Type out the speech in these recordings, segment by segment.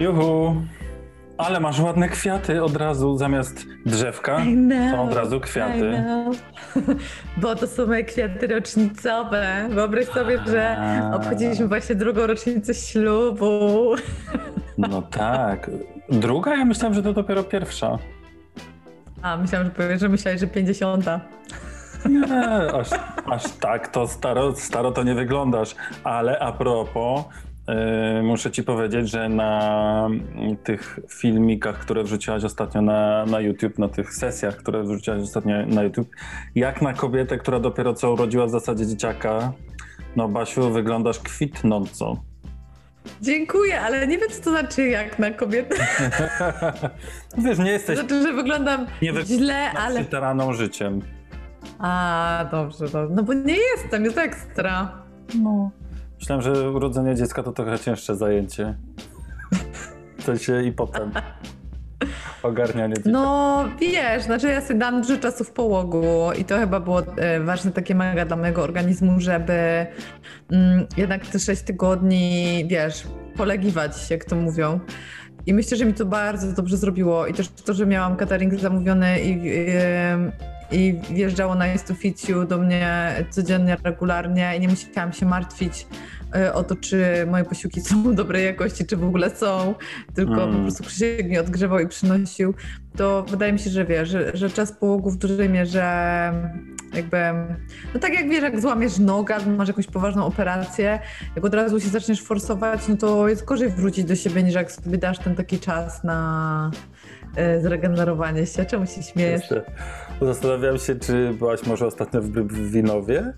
Juhu! Ale masz ładne kwiaty od razu zamiast drzewka. Know, Są od razu kwiaty. know. Bo to są moje kwiaty rocznicowe. Wyobraź sobie, że obchodziliśmy właśnie drugą rocznicę ślubu. No tak. Druga? Ja myślałem, że to dopiero pierwsza. A, myślałam, że powiesz, że myślałeś, że 50. Nie, aż, aż tak to staro, staro to nie wyglądasz. Ale a propos, muszę ci powiedzieć, że na tych filmikach, które wrzuciłaś ostatnio na, na YouTube, na tych sesjach, które wrzuciłaś ostatnio na YouTube, jak na kobietę, która dopiero co urodziła w zasadzie dzieciaka, no Basiu, wyglądasz kwitnąco. Dziękuję, ale nie wiem, co to znaczy jak na kobietę. Wiesz, nie jesteś znaczy, że wyglądam Nie wy- źle, ale... przytaraną życiem. A, dobrze, dobrze. No bo nie jestem, jest ekstra. No. Myślałem, że urodzenie dziecka to trochę cięższe zajęcie. W sensie i potem ogarnianie dzieci. No wiesz, znaczy ja sobie dam dużo czasu w połogu i to chyba było e, ważne takie mega dla mojego organizmu, żeby mm, jednak te 6 tygodni, wiesz, polegiwać, jak to mówią. I myślę, że mi to bardzo dobrze zrobiło i też to, że miałam catering zamówiony i, i, i wjeżdżało na Jest do mnie codziennie, regularnie i nie musiałam się martwić e, o to, czy moje posiłki są dobrej jakości, czy w ogóle są, tylko Mm. po prostu Krzysiek mnie odgrzewał i przynosił, to wydaje mi się, że wiesz, że, że czas połogu w dużej mierze jakby, no tak jak wiesz, jak złamiesz nogę, masz jakąś poważną operację, jak od razu się zaczniesz forsować, no to jest gorzej wrócić do siebie, niż jak sobie dasz ten taki czas na zregenerowanie się. Czemu się śmiejesz? Zastanawiam się, czy byłaś może ostatnio w, w Winowie?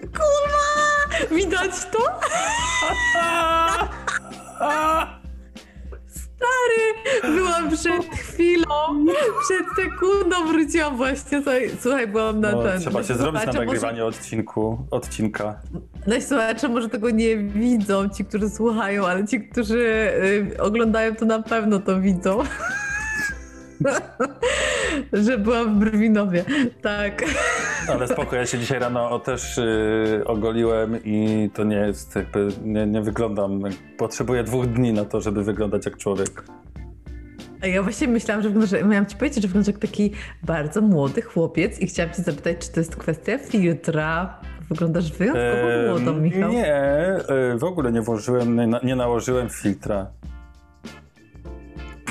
Kurwa! Widać to? Byłam przed chwilą, przed sekundą wróciłam właśnie. Słuchaj, słuchaj byłam na No, ten. trzeba się zrobić na Słuchacze może- nagrywanie odcinku, odcinka. No słuchacze może tego nie widzą, ci, którzy słuchają, ale ci, którzy y, oglądają, to na pewno to widzą. że byłam w Brwinowie. Tak. Ale spoko, ja się dzisiaj rano też y, ogoliłem i to nie jest jakby, nie, nie wyglądam, potrzebuję dwóch dni na to, żeby wyglądać jak człowiek. Ja właśnie myślałam, że, wyglądasz, miałam ci powiedzieć, że wyglądasz jak taki bardzo młody chłopiec i chciałam cię zapytać, czy to jest kwestia filtra? Wyglądasz wyjątkowo Em, młodo, Michał. Nie, y, w ogóle nie włożyłem, nie, nie nałożyłem filtra.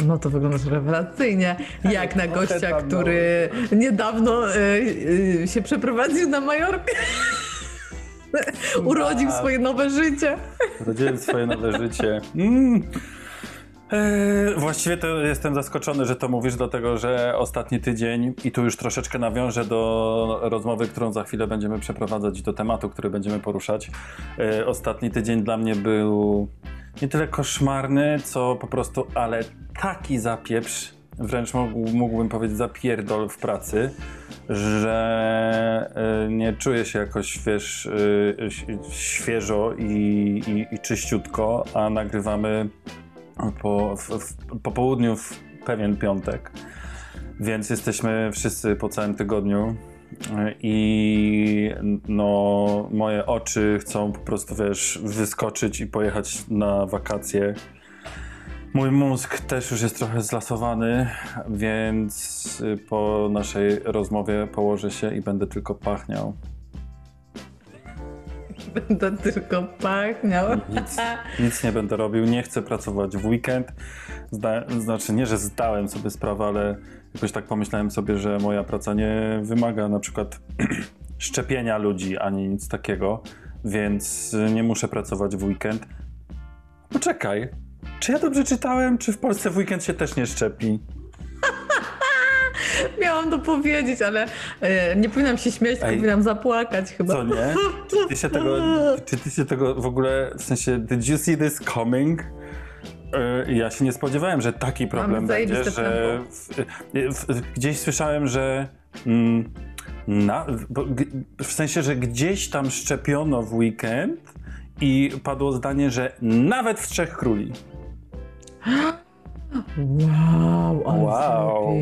No to wyglądasz rewelacyjnie, jak na gościa, który niedawno y, y, się przeprowadził na Majorkę. Urodził swoje nowe życie. Urodziłem swoje nowe życie. Mm. Eee, właściwie to jestem zaskoczony, że to mówisz, dlatego że ostatni tydzień, i tu już troszeczkę nawiążę do rozmowy, którą za chwilę będziemy przeprowadzać, do tematu, który będziemy poruszać. Eee, ostatni tydzień dla mnie był nie tyle koszmarny, co po prostu, ale taki zapieprz, wręcz mógł, mógłbym powiedzieć zapierdol w pracy, że e, nie czuję się jakoś, ś- świeżo i, i, i czyściutko, a nagrywamy po, w, w, po południu w pewien piątek, więc jesteśmy wszyscy po całym tygodniu i no moje oczy chcą po prostu, wiesz, wyskoczyć i pojechać na wakacje. Mój mózg też już jest trochę zlasowany, więc po naszej rozmowie położę się i będę tylko pachniał. Będę tylko pachniał. Nic, nic nie będę robił, nie chcę pracować w weekend. Zda, znaczy nie, że zdałem sobie sprawę, ale jakoś tak pomyślałem sobie, że moja praca nie wymaga na przykład szczepienia ludzi ani nic takiego, więc nie muszę pracować w weekend. Poczekaj, czy ja dobrze czytałem, czy w Polsce w weekend się też nie szczepi? Miałam to powiedzieć, ale e, nie powinnam się śmiać, tylko Ej. powinnam zapłakać chyba. Co nie? Czy ty się tego, czy ty się tego w ogóle, w sensie, did you see this coming? E, Ja się nie spodziewałem, że taki problem będzie, że w, w, gdzieś słyszałem, że mm, na, w sensie, że gdzieś tam szczepiono w weekend i padło zdanie, że nawet w Trzech Króli. Wow, ale Wow.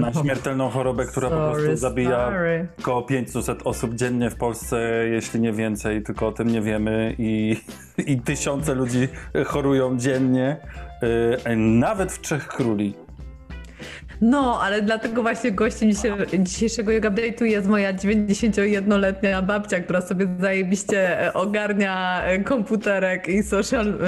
Na śmiertelną chorobę, która po sorry, prostu zabija sorry. około 500 osób dziennie w Polsce, jeśli nie więcej, tylko o tym nie wiemy i, i tysiące ludzi chorują dziennie, yy, nawet w Trzech Króli. No, ale dlatego właśnie gościem dzisiejszego Yoga Update'u jest moja 91-letnia babcia, która sobie zajebiście ogarnia komputerek i social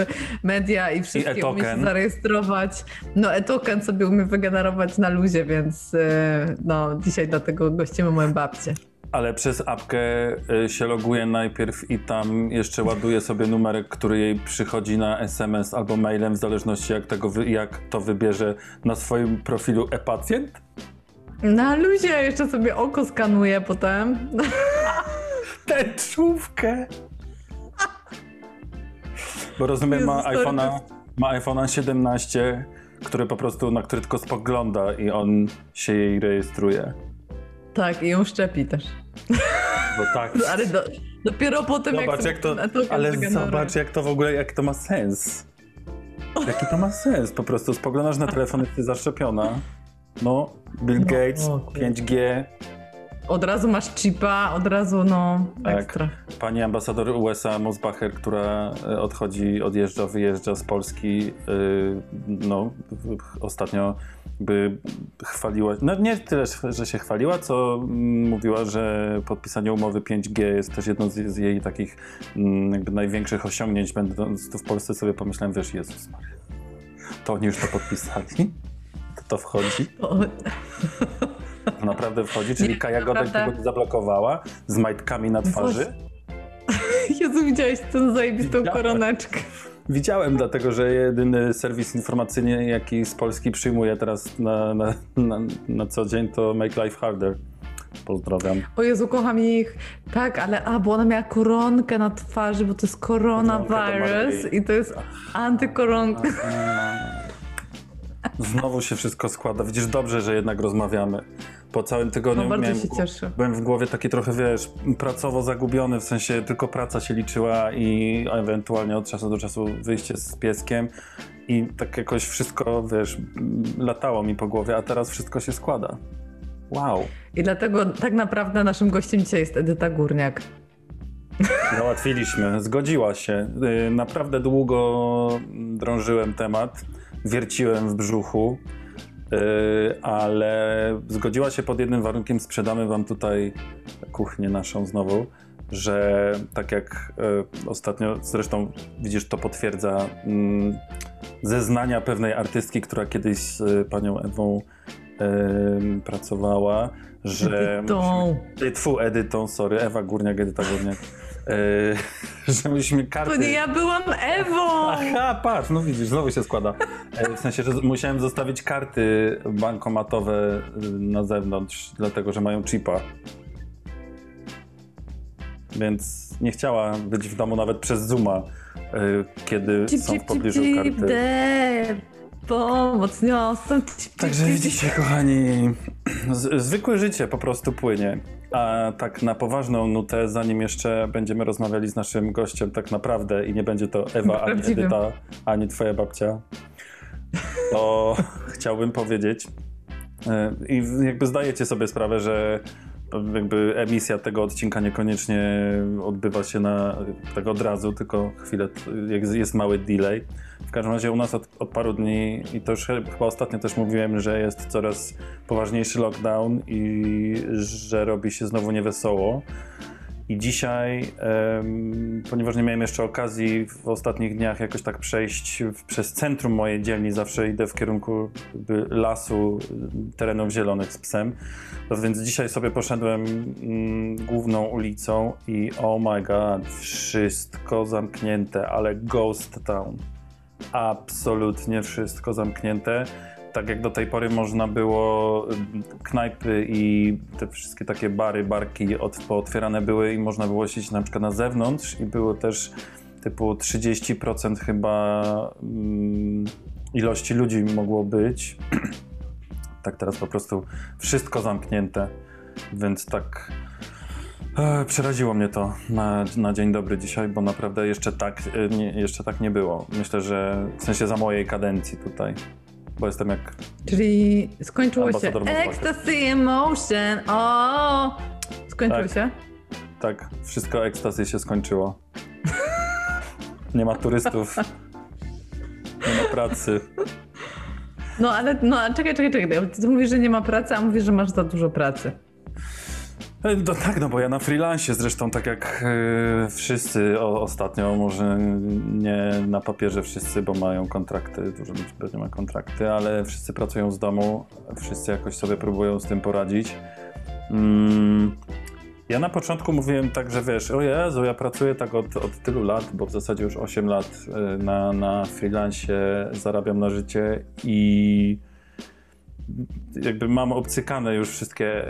media i wszystkie umie e-token. się zarejestrować. No, e-token sobie umie wygenerować na luzie, więc e, no, dzisiaj dlatego gościmy moją babcię. Ale przez apkę y, się loguje najpierw i tam jeszcze ładuje sobie numerek, który jej przychodzi na SMS albo mailem, w zależności jak, tego jak to wybierze na swoim profilu e-pacjent. Na luzie jeszcze sobie oko skanuje potem. tęczówkę. Bo rozumiem, ma iPhone'a, ma iPhone'a 17, który po prostu, na który tylko spogląda i on się jej rejestruje. Tak, i ją szczepi też. Bo tak. Ale do, dopiero potem jak Zobacz sobie jak to, ten e-token ale zobacz jak to w ogóle, jak to ma sens. Jaki to ma sens? Po prostu spoglądasz na telefon, jesteś zaszczepiona. No, Bill No, Gates, o kurczę. 5G, Od razu masz chipa, od razu no Tak. ekstra. Pani ambasador USA Mosbacher, która e, odchodzi, odjeżdża, wyjeżdża z Polski, y, no ostatnio by chwaliła, no nie tyle, że się chwaliła, co mówiła, że podpisanie umowy 5G jest też jedną z, z jej takich mm, jakby największych osiągnięć. Będąc tu w Polsce sobie pomyślałem, wiesz, Jezus Maria, to oni już to podpisali? To to wchodzi? Naprawdę wchodzi? Czyli Kaja Godek tego nie zablokowała z majtkami na twarzy? Jezu, widziałeś tę zajebistą Widziałem. koroneczkę. Widziałem, dlatego że jedyny serwis informacyjny, jaki z Polski przyjmuję teraz na, na, na, na co dzień, to Make Life Harder. Pozdrawiam. O Jezu, kocham ich. Tak, ale a, bo ona miała koronkę na twarzy, bo to jest koronawirus i to jest antykoronka. Znowu się wszystko składa. Widzisz, dobrze, że jednak rozmawiamy. Po całym tygodniu No, bardzo miałem, się cieszę. byłem w głowie taki trochę, wiesz, pracowo zagubiony, w sensie tylko praca się liczyła i ewentualnie od czasu do czasu wyjście z pieskiem i tak jakoś wszystko, wiesz, latało mi po głowie, a teraz wszystko się składa. Wow. I dlatego tak naprawdę naszym gościem dzisiaj jest Edyta Górniak. Załatwiliśmy, zgodziła się. Y, Naprawdę długo drążyłem temat, wierciłem w brzuchu, y, ale zgodziła się pod jednym warunkiem, sprzedamy wam tutaj kuchnię naszą znowu, że tak jak y, ostatnio, zresztą widzisz, to potwierdza mm, zeznania pewnej artystki, która kiedyś z y, panią Ewą pracowała, że... Edytą. Tfu, Edytą, sorry, Ewa Górniak, Edyta Górniak. Yy, że myśmy karty... To nie ja byłam Ewą! Aha, patrz, no widzisz, znowu się składa. E, W sensie, że musiałem zostawić karty bankomatowe y, na zewnątrz, dlatego że mają chipa. Więc nie chciała być w domu nawet przez Zooma, y, kiedy Cip, są w pobliżu cip, karty. de. Pomoc niosą. Także widzicie, kochani, zwykłe życie po prostu płynie. A tak na poważną nutę, zanim jeszcze będziemy rozmawiali z naszym gościem tak naprawdę i nie będzie to Ewa, ani. Edyta, ani twoja babcia, to chciałbym powiedzieć e, i jakby zdajecie sobie sprawę, że jakby emisja tego odcinka niekoniecznie odbywa się na, tak od razu, tylko chwilę, jest mały delay. Każdym razie u nas od, od paru dni, i to już chyba ostatnio też mówiłem, że jest coraz poważniejszy lockdown i że robi się znowu niewesoło. I dzisiaj, ponieważ nie miałem jeszcze okazji w ostatnich dniach jakoś tak przejść w, przez centrum mojej dzielni, zawsze idę w kierunku lasu, terenów zielonych z psem, no więc dzisiaj sobie poszedłem mm, główną ulicą i oh my god, wszystko zamknięte, ale ghost town. Absolutnie wszystko zamknięte. tak jak do tej pory można było y, knajpy i te wszystkie takie bary, barki od, pootwierane były i można było siedzieć na przykład na zewnątrz i było też typu 30% chyba mm, ilości ludzi mogło być. tak teraz po prostu wszystko zamknięte, więc tak przeraziło mnie to na, na dzień dobry dzisiaj, bo naprawdę jeszcze tak, e, nie, jeszcze tak nie było. Myślę, że w sensie za mojej kadencji tutaj, bo jestem jak Czyli skończyło się. Ecstasy Emotion. O! Skończyło Tak. się? tak, wszystko ekstazy się skończyło. Nie ma turystów, nie ma pracy. No ale no, czekaj, czekaj, czekaj. Ty mówisz, że nie ma pracy, a mówisz, że masz za dużo pracy. E, No tak, no bo ja na freelancie zresztą tak jak e, wszyscy o, ostatnio, może nie na papierze wszyscy, bo mają kontrakty, dużo ludzi ma kontrakty, ale wszyscy pracują z domu, wszyscy jakoś sobie próbują z tym poradzić. Mm, ja na początku mówiłem tak, że wiesz, o Jezu, ja pracuję tak od, od tylu lat, bo w zasadzie już 8 lat e, na, na freelancie zarabiam na życie i jakby mam obcykane już wszystkie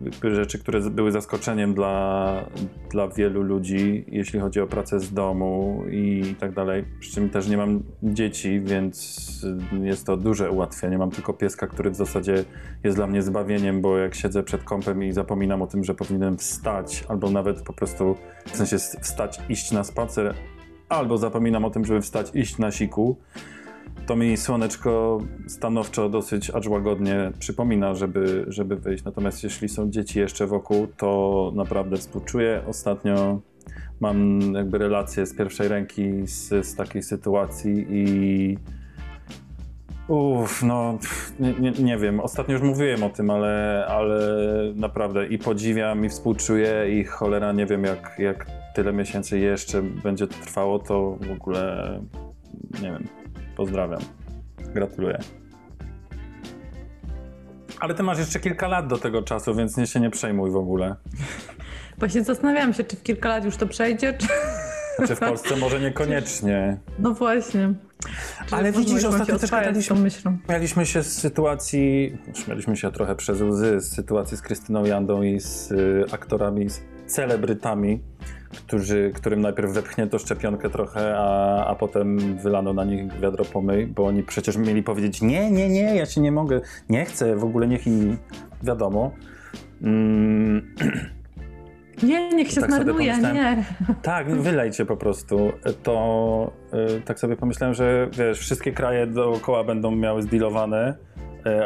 jakby rzeczy, które były zaskoczeniem dla, dla wielu ludzi, jeśli chodzi o pracę z domu i tak dalej. Przy czym też nie mam dzieci, więc y, jest to duże ułatwienie. Mam tylko pieska, który w zasadzie jest dla mnie zbawieniem, bo jak siedzę przed kąpem i zapominam o tym, że powinienem wstać, albo nawet po prostu w sensie wstać, iść na spacer, albo zapominam o tym, żeby wstać, iść na siku, to mi słoneczko stanowczo dosyć aż łagodnie przypomina, żeby, żeby wyjść. Natomiast jeśli są dzieci jeszcze wokół, to naprawdę współczuję. Ostatnio mam jakby relacje z pierwszej ręki z, z takiej sytuacji i Uff, no nie, nie, nie wiem. Ostatnio już mówiłem o tym, ale, ale naprawdę i podziwiam, i współczuję, i cholera nie wiem, jak, jak tyle miesięcy jeszcze będzie to trwało, to w ogóle nie wiem. Pozdrawiam. Gratuluję. Ale ty masz jeszcze kilka lat do tego czasu, więc nie się nie przejmuj w ogóle. Właśnie zastanawiam się, czy w kilka lat już to przejdzie, czy... W Polsce może niekoniecznie. No właśnie. Czy Ale widzisz, ostatnio też gadaliśmy-. Śmialiśmy się z sytuacji, śmialiśmy się trochę przez łzy z sytuacji z Krystyną Jandą i z y, aktorami, z celebrytami, którzy, którym najpierw wepchnięto szczepionkę trochę, a, a potem wylano na nich wiadro pomyj, bo oni przecież mieli powiedzieć nie, nie, nie, ja się nie mogę, nie chcę, w ogóle niech inni, wiadomo. Mm, Nie, niech się Tak zmarnuje, nie. Tak, wylejcie po prostu. To y, tak sobie pomyślałem, że wiesz, wszystkie kraje dookoła będą miały zdealowane, y,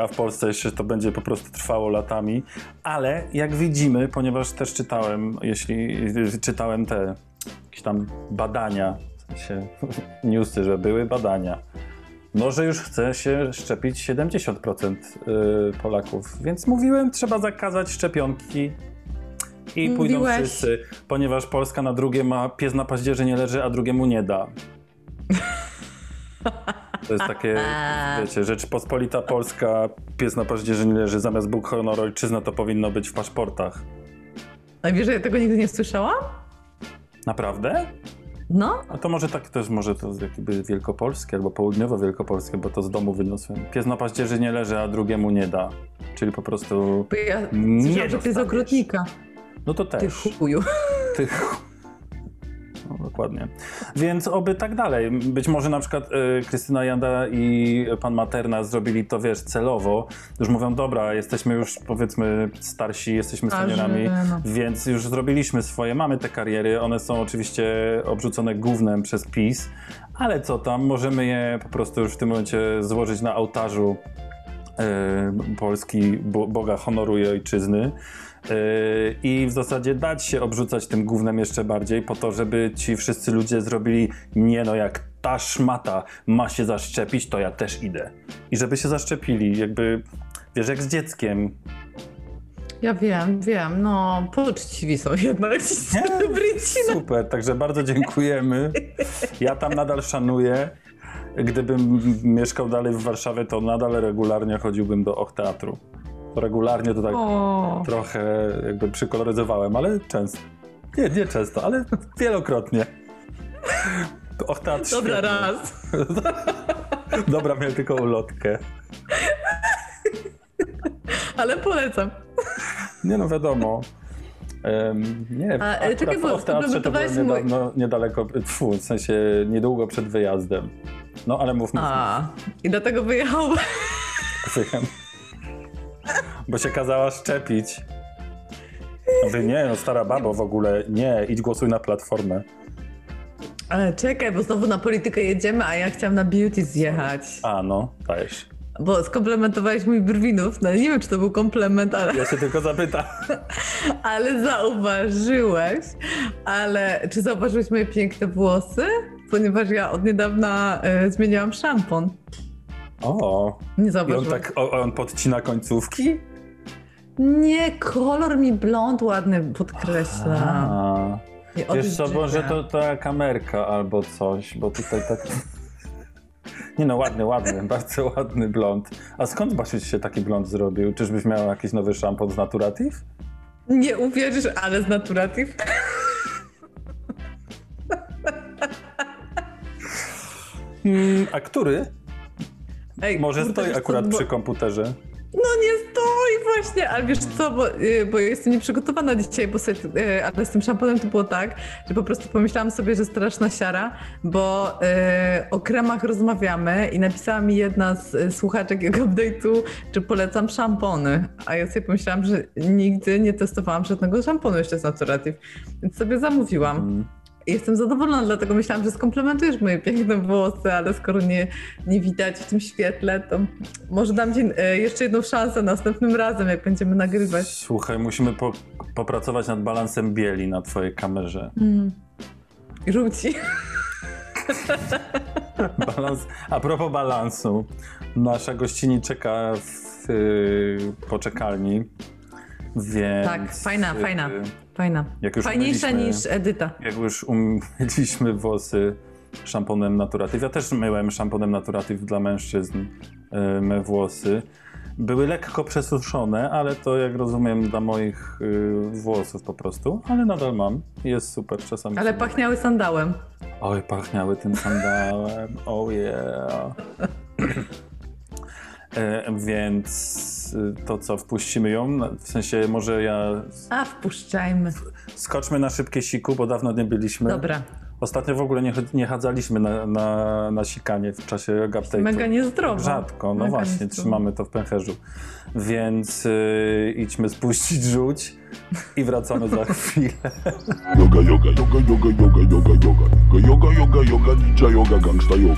a w Polsce jeszcze to będzie po prostu trwało latami. Ale jak widzimy, ponieważ też czytałem, jeśli y, czytałem te jakieś tam badania, w sensie newsy, że były badania. No, że już chce się szczepić 70% y, Polaków, więc mówiłem, trzeba zakazać szczepionki i pójdą Mówiłeś. wszyscy, ponieważ Polska na drugie ma pies na paździerze nie leży, a drugiemu nie da. To jest takie, wiecie, Rzeczpospolita Polska, pies na paździerze nie leży, zamiast Bóg, honor, ojczyzna to powinno być w paszportach. A wiesz, że ja tego nigdy nie słyszałam? Naprawdę? No, A to może tak też, może to jakby wielkopolskie albo południowo-wielkopolskie, bo to z domu wyniosłem. Pies na paździerze nie leży, a drugiemu nie da. Czyli po prostu, bo ja Nie słyszałam, że pies dostaniesz. ogrodnika. no to Ty też. chuju. Tych. No, dokładnie. Więc oby tak dalej. Być może na przykład y, Krystyna Janda i pan Materna zrobili to, wiesz, celowo. Już mówią, dobra, jesteśmy już powiedzmy starsi, jesteśmy seniorami, no. więc już zrobiliśmy swoje, mamy te kariery. One są oczywiście obrzucone gównem przez PiS, ale co tam, możemy je po prostu już w tym momencie złożyć na ołtarzu y, Polski, bo, Boga honoru i ojczyzny. Yy, I w zasadzie dać się obrzucać tym gównem jeszcze bardziej, po to, żeby ci wszyscy ludzie zrobili nie no, jak ta szmata ma się zaszczepić, to ja też idę. I żeby się zaszczepili, jakby, wiesz, jak z dzieckiem. Ja wiem, wiem, no poczciwi są jednak ci celebryci. no. Super, także bardzo dziękujemy. Ja tam nadal szanuję. Gdybym mieszkał dalej w Warszawie, to nadal regularnie chodziłbym do Och Teatru. Regularnie to tak O, trochę jakby przykoloryzowałem, ale często. Nie, nie często, ale wielokrotnie. Och, teatr dobra, raz. Dobra, miałem tylko ulotkę. Ale polecam. Nie no, wiadomo. Um, nie, A, akurat czekaj, bo w teatrze to było mój- niedaleko, tfu, w sensie niedługo przed wyjazdem. No ale mów, mów, A, i dlatego wyjechał. Wiem. Bo się kazała szczepić. Mówię, nie, no stara babo w ogóle, nie, idź głosuj na platformę. Ale czekaj, bo znowu na politykę jedziemy, a ja chciałam na beauty zjechać. A, no, dajesz. Bo skomplementowałeś mój brwinów. No nie wiem, czy to był komplement, ale, Ja się tylko zapytam. ale zauważyłeś. Ale czy zauważyłeś moje piękne włosy? Ponieważ ja od niedawna e, zmieniałam szampon. O, Nie i on tak, on podcina końcówki? Nie, kolor mi blond ładny podkreśla. A. Nie Wiesz co, może to ta kamerka albo coś, bo tutaj tak... Nie no, ładny, ładny, bardzo ładny blond. A skąd Basiuś się taki blond zrobił? Czyżbyś miał jakiś nowy szampon z Naturative? Nie uwierzysz, ale z Naturative. Hmm, a który? Ej, Może kurde, stoi co, akurat bo- przy komputerze. No nie stoi właśnie, ale wiesz co, bo, y, bo jestem nieprzygotowana dzisiaj, bo sobie, y, ale z tym szamponem to było tak, że po prostu pomyślałam sobie, że straszna siara, bo y, o kremach rozmawiamy i napisała mi jedna z słuchaczek jego update'u, czy polecam szampony, a ja sobie pomyślałam, że nigdy nie testowałam żadnego szamponu jeszcze z Naturative, więc sobie zamówiłam. Mm. Jestem zadowolona, dlatego myślałam, że skomplementujesz moje piękne włosy, ale skoro nie, nie widać w tym świetle, to może dam ci e, jeszcze jedną szansę następnym razem, jak będziemy nagrywać. Słuchaj, musimy po, popracować nad balansem bieli na twojej kamerze. I Rzuci. Balans, a propos balansu, nasza gościni czeka w y, poczekalni, więc... Tak, fajna, fajna. Fajna. Fajniejsza niż Edyta. Jak już umyliśmy włosy szamponem Naturative, ja też myłem szamponem Naturative dla mężczyzn y, me włosy. Były lekko przesuszone, ale to jak rozumiem dla moich y, włosów po prostu, ale nadal mam. Jest super czasami. Ale sobie- pachniały sandałem. Oj, pachniały tym sandałem. Oh yeah. E, więc y, to co, wpuścimy ją? Na- W sensie może ja... A, wpuszczajmy. Skoczmy na szybkie siku, bo dawno nie byliśmy. Dobra. Ostatnio w ogóle nie, nie chadzaliśmy na, na, na sikanie w czasie update'u. Mega niezdrowo. Rzadko, no Mega właśnie, niezdrowo. trzymamy to w pęcherzu. Więc y, idźmy spuścić żółć i wracamy za chwilę. Yoga, yoga, yoga, yoga, yoga, yoga, yoga, yoga, yoga, yoga, ninja yoga, gangsta yoga.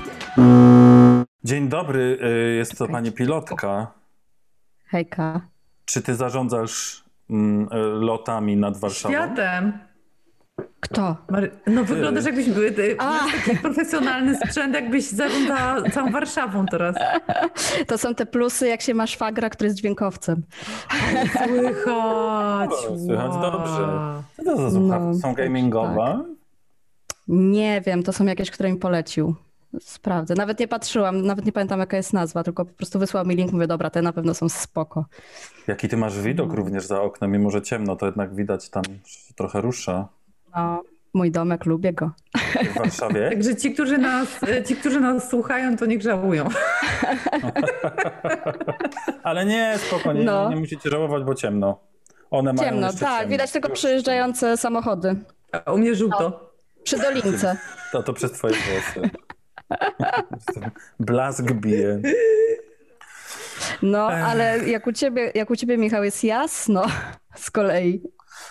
Dzień dobry, y, jest to pani pilotka. Hejka. Czy ty zarządzasz mm, y, lotami nad Warszawą? Światem. Kto? Mary... No wyglądasz jakbyś były ty, A. masz taki profesjonalny sprzęt, jakbyś zarządzała całą Warszawą teraz. To są te plusy, jak się ma szwagra, który jest dźwiękowcem. Słychać. O, słychać wow. dobrze. Co to za słuchawki? No, Są tak, gamingowe? Nie wiem, to są jakieś, które mi polecił. Sprawdzę. Nawet nie patrzyłam, nawet nie pamiętam jaka jest nazwa, tylko po prostu wysłał mi link, mówię, dobra, te na pewno są spoko. Jaki ty masz widok również za oknem, mimo że ciemno, to jednak widać tam trochę rusza. No, mój domek, lubię go. W Warszawie? Także ci, którzy nas, ci, którzy nas słuchają, to niech żałują. Ale nie, spokojnie, No. nie musicie żałować, bo ciemno. One mają Ciemno, tak, ciemno. widać tylko przejeżdżające samochody. A u mnie żółto. Przy dolince. To, to przez twoje włosy. Blask bije. No, ale jak u ciebie, jak u ciebie Michał, jest jasno z kolei.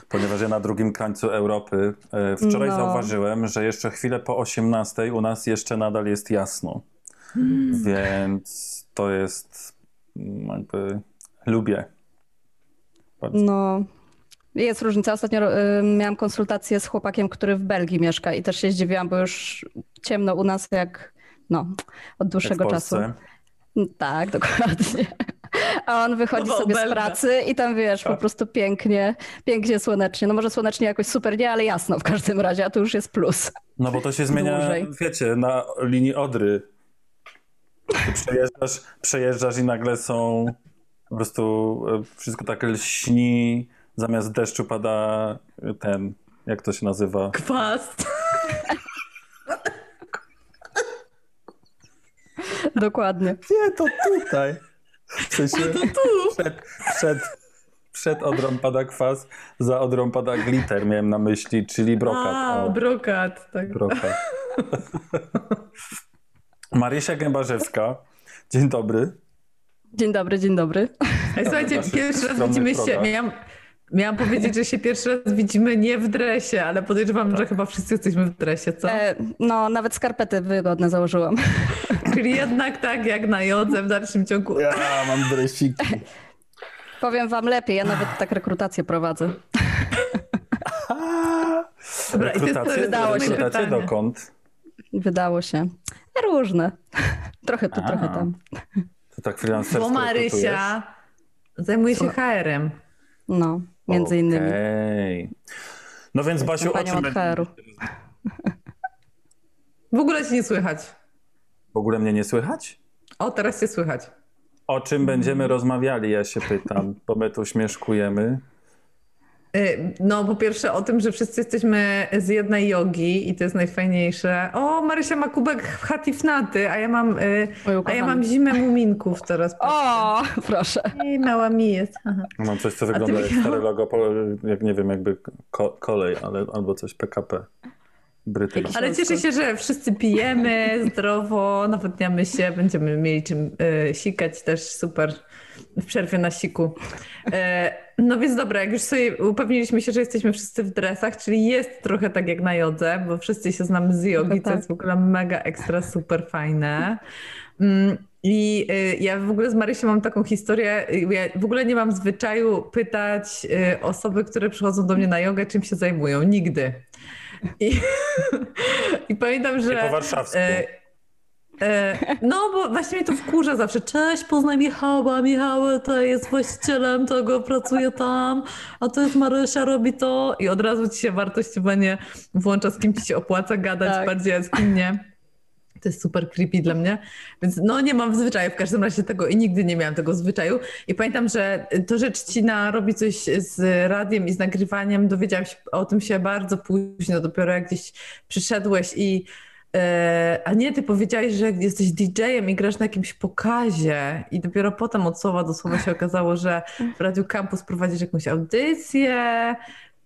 Ponieważ ja na drugim krańcu Europy e, wczoraj No. zauważyłem, że jeszcze chwilę po 18 u nas jeszcze nadal jest jasno. Więc to jest mm, jakby lubię. Bardzo. No, jest różnica. Ostatnio y, miałam konsultację z chłopakiem, który w Belgii mieszka i też się zdziwiłam, bo już ciemno u nas jak, no, od Jak w dłuższego czasu. Polsce. Tak, dokładnie. A on wychodzi Mowa o sobie z Belgach. pracy i tam wiesz, po prostu pięknie, pięknie słonecznie. No może słonecznie jakoś super nie, ale jasno w każdym razie, a to już jest plus. No bo to się zmienia, Dłużej. wiecie, na linii Odry. Ty przejeżdżasz, przejeżdżasz i nagle są po prostu e, wszystko tak lśni, zamiast deszczu pada ten, jak to się nazywa? Kwas. Dokładnie. Nie, to tutaj. W sensie przed, przed, przed Odrą pada kwas, za Odrą pada glitter miałem na myśli, czyli brokat. A, O, brokat, tak. brokat. Marysia Gębarzewska. Dzień dobry. Dzień dobry, dzień dobry. Ej, słuchajcie, pierwszy raz widzimy się. Miałam, miałam powiedzieć, że się pierwszy raz widzimy nie w dresie, ale podejrzewam, że chyba wszyscy jesteśmy w dresie, co? E, no, nawet skarpety wygodne założyłam. Czyli jednak tak jak na jodze w dalszym ciągu. Ja mam dresiki. Powiem wam lepiej, ja nawet tak rekrutację prowadzę. Dobra, jest Udało się. rekrutację pytanie. dokąd? Wydało się. Różne. Trochę tu, A. trochę tam. To tak freelancersko Bo rekrutujesz? Marysia zajmuje się HR-em. No, między innymi. Okej. No więc Basiu, o czym będziemy-. W ogóle się nie słychać. W ogóle mnie nie słychać? O, teraz się słychać. O czym będziemy rozmawiali, ja się pytam, bo my tu śmieszkujemy. Y, No, po pierwsze o tym, że wszyscy jesteśmy z jednej jogi i to jest najfajniejsze. O, Marysia ma kubek hatifnaty, a ja mam, y, Oj, a ja mam zimę muminków teraz. O, proszę. Ej, mała mi jest. Aha. Mam coś, co wygląda jak stare logo, jak nie wiem, jakby ko- kolej, ale, albo coś PKP brytyjskie. Ale cieszę się, że wszyscy pijemy zdrowo, nawadniamy się, będziemy mieli czym y, sikać też super w przerwie na siku. E, no więc dobra, jak już sobie upewniliśmy się, że jesteśmy wszyscy w dresach, czyli jest trochę tak jak na jodze, bo wszyscy się znamy z jogi, Trochę co tak. jest w ogóle mega ekstra super fajne. Mm, I y, ja w ogóle z Marysią mam taką historię, y, ja w ogóle nie mam zwyczaju pytać y, osoby, które przychodzą do mnie na jogę, czym się zajmują. Nigdy. I, i pamiętam, że... Nie po warszawsku. E, no, bo właśnie mnie to wkurza zawsze. Cześć, poznaj Michała. Michał to jest właścicielem tego, pracuje tam, a to jest Marysia, robi to. I od razu ci się wartościowanie włącza, z kim ci się opłaca gadać Tak. bardziej, a z kim nie. To jest super creepy dla mnie. Więc no nie mam zwyczaju w każdym razie tego i nigdy nie miałam tego zwyczaju. I pamiętam, że to, że Trzcina robi coś z radiem i z nagrywaniem, dowiedziałam się o tym się bardzo późno, dopiero jak gdzieś przyszedłeś i a nie, ty powiedziałeś, że jesteś DJ-em i grasz na jakimś pokazie i dopiero potem od słowa do słowa się okazało, że w Radiu Campus prowadzisz jakąś audycję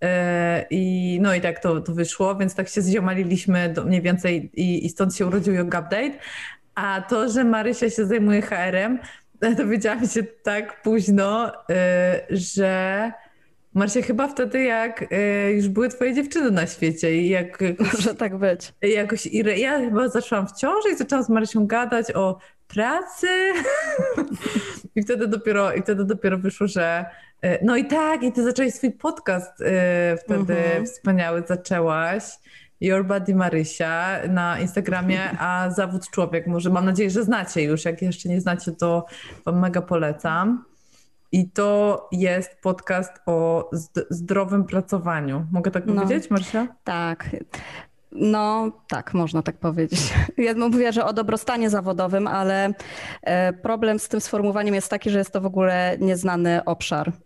e, i no i tak to, to wyszło, więc tak się zziomaliliśmy do, mniej więcej i, i stąd się urodził Yoga Update. A to, że Marysia się zajmuje HR-em, dowiedziałam się tak późno, y, że Marysia chyba wtedy jak y, już były twoje dziewczyny na świecie i jak Może tak być. jakoś Ire- ja chyba zaczęłam w ciąży i zaczęłam z Marysią gadać o pracy i wtedy dopiero, i wtedy dopiero wyszło, że y, no i tak, i ty zaczęłaś swój podcast y, wtedy Mhm. wspaniały zaczęłaś. Your Body Marysia na Instagramie, a Zawód Człowiek. Może mam nadzieję, że znacie już. Jak jeszcze nie znacie, to wam mega polecam. I to jest podcast o zd- zdrowym pracowaniu. Mogę tak No. powiedzieć, Marysia? Tak. No, tak, można tak powiedzieć. Ja mówię, że o dobrostanie zawodowym, ale e, problem z tym sformułowaniem jest taki, że jest to w ogóle nieznany obszar.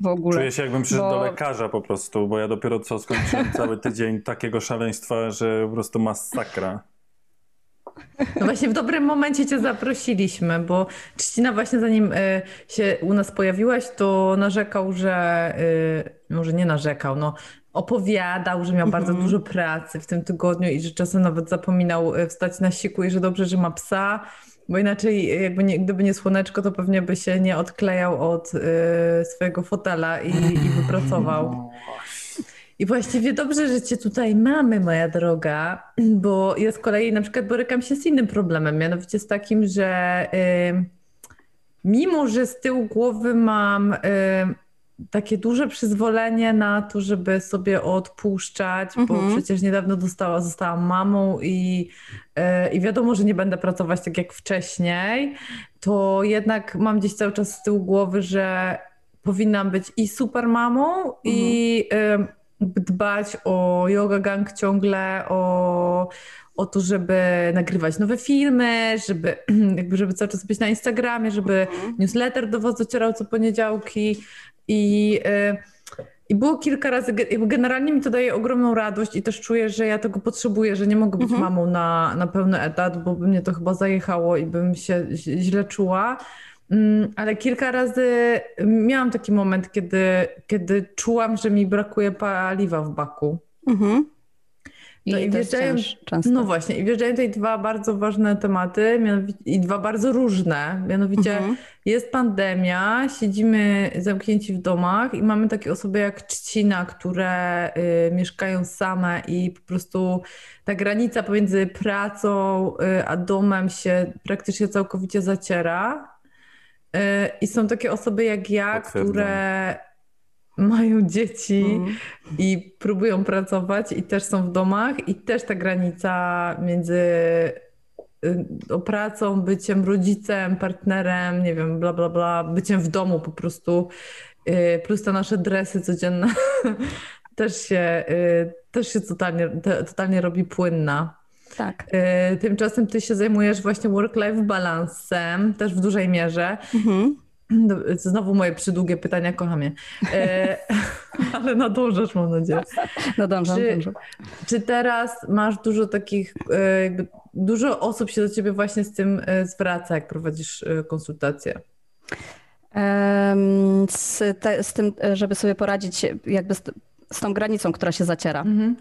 W ogóle. Czuję się jakbym przyszedł Bo- do lekarza po prostu, bo ja dopiero co skończyłem cały tydzień takiego szaleństwa, że po prostu masakra. No właśnie w dobrym momencie cię zaprosiliśmy, bo Trzcina właśnie zanim y, się u nas pojawiłaś, to narzekał, że y, może nie narzekał, no opowiadał, że miał bardzo Mhm. dużo pracy w tym tygodniu i że czasem nawet zapominał y, wstać na siku i że dobrze, że ma psa, bo inaczej jakby nie, gdyby nie słoneczko, to pewnie by się nie odklejał od y, swojego fotela i, i wypracował. I właściwie dobrze, że cię tutaj mamy, moja droga, bo ja z kolei na przykład borykam się z innym problemem, mianowicie z takim, że y, mimo, że z tyłu głowy mam y, takie duże przyzwolenie na to, żeby sobie odpuszczać, bo Mhm. przecież niedawno dostała, zostałam mamą i, y, i wiadomo, że nie będę pracować tak jak wcześniej, to jednak mam gdzieś cały czas z tyłu głowy, że powinnam być i super mamą i y, dbać o yoga gang ciągle, o, o to, żeby nagrywać nowe filmy, żeby, jakby, żeby cały czas być na Instagramie, żeby newsletter do was docierał co poniedziałki. I, y, i było kilka razy, generalnie mi to daje ogromną radość i też czuję, że ja tego potrzebuję, że nie mogę być mamą na, na pełny etat, bo by mnie to chyba zajechało i bym się źle czuła. Mm, ale kilka razy miałam taki moment, kiedy, kiedy czułam, że mi brakuje paliwa w baku. Mhm. I, no i wjeżdżają, często. No właśnie, i wjeżdżają tutaj dwa bardzo ważne tematy i dwa bardzo różne. Mianowicie mhm. jest pandemia, siedzimy zamknięci w domach i mamy takie osoby jak Trzcina, które y, mieszkają same i po prostu ta granica pomiędzy pracą y, a domem się praktycznie całkowicie zaciera. Y, I są takie osoby jak ja, które mają dzieci mm. i próbują pracować i też są w domach i też ta granica między y, pracą, byciem rodzicem, partnerem, nie wiem, bla, bla, bla, byciem w domu po prostu, y, plus te nasze dresy codzienne też się, y, też się totalnie, totalnie robi płynna. Tak. Tymczasem ty się zajmujesz właśnie work-life balansem, też w dużej mierze. Mhm. No, znowu moje przydługie pytania, kocham je. E, ale nadążasz, mam nadzieję. Nadążam, czy, czy teraz masz dużo takich, jakby dużo osób się do ciebie właśnie z tym zwraca, jak prowadzisz konsultacje? Z, te, z tym, żeby sobie poradzić jakby z, z tą granicą, która się zaciera. Mhm.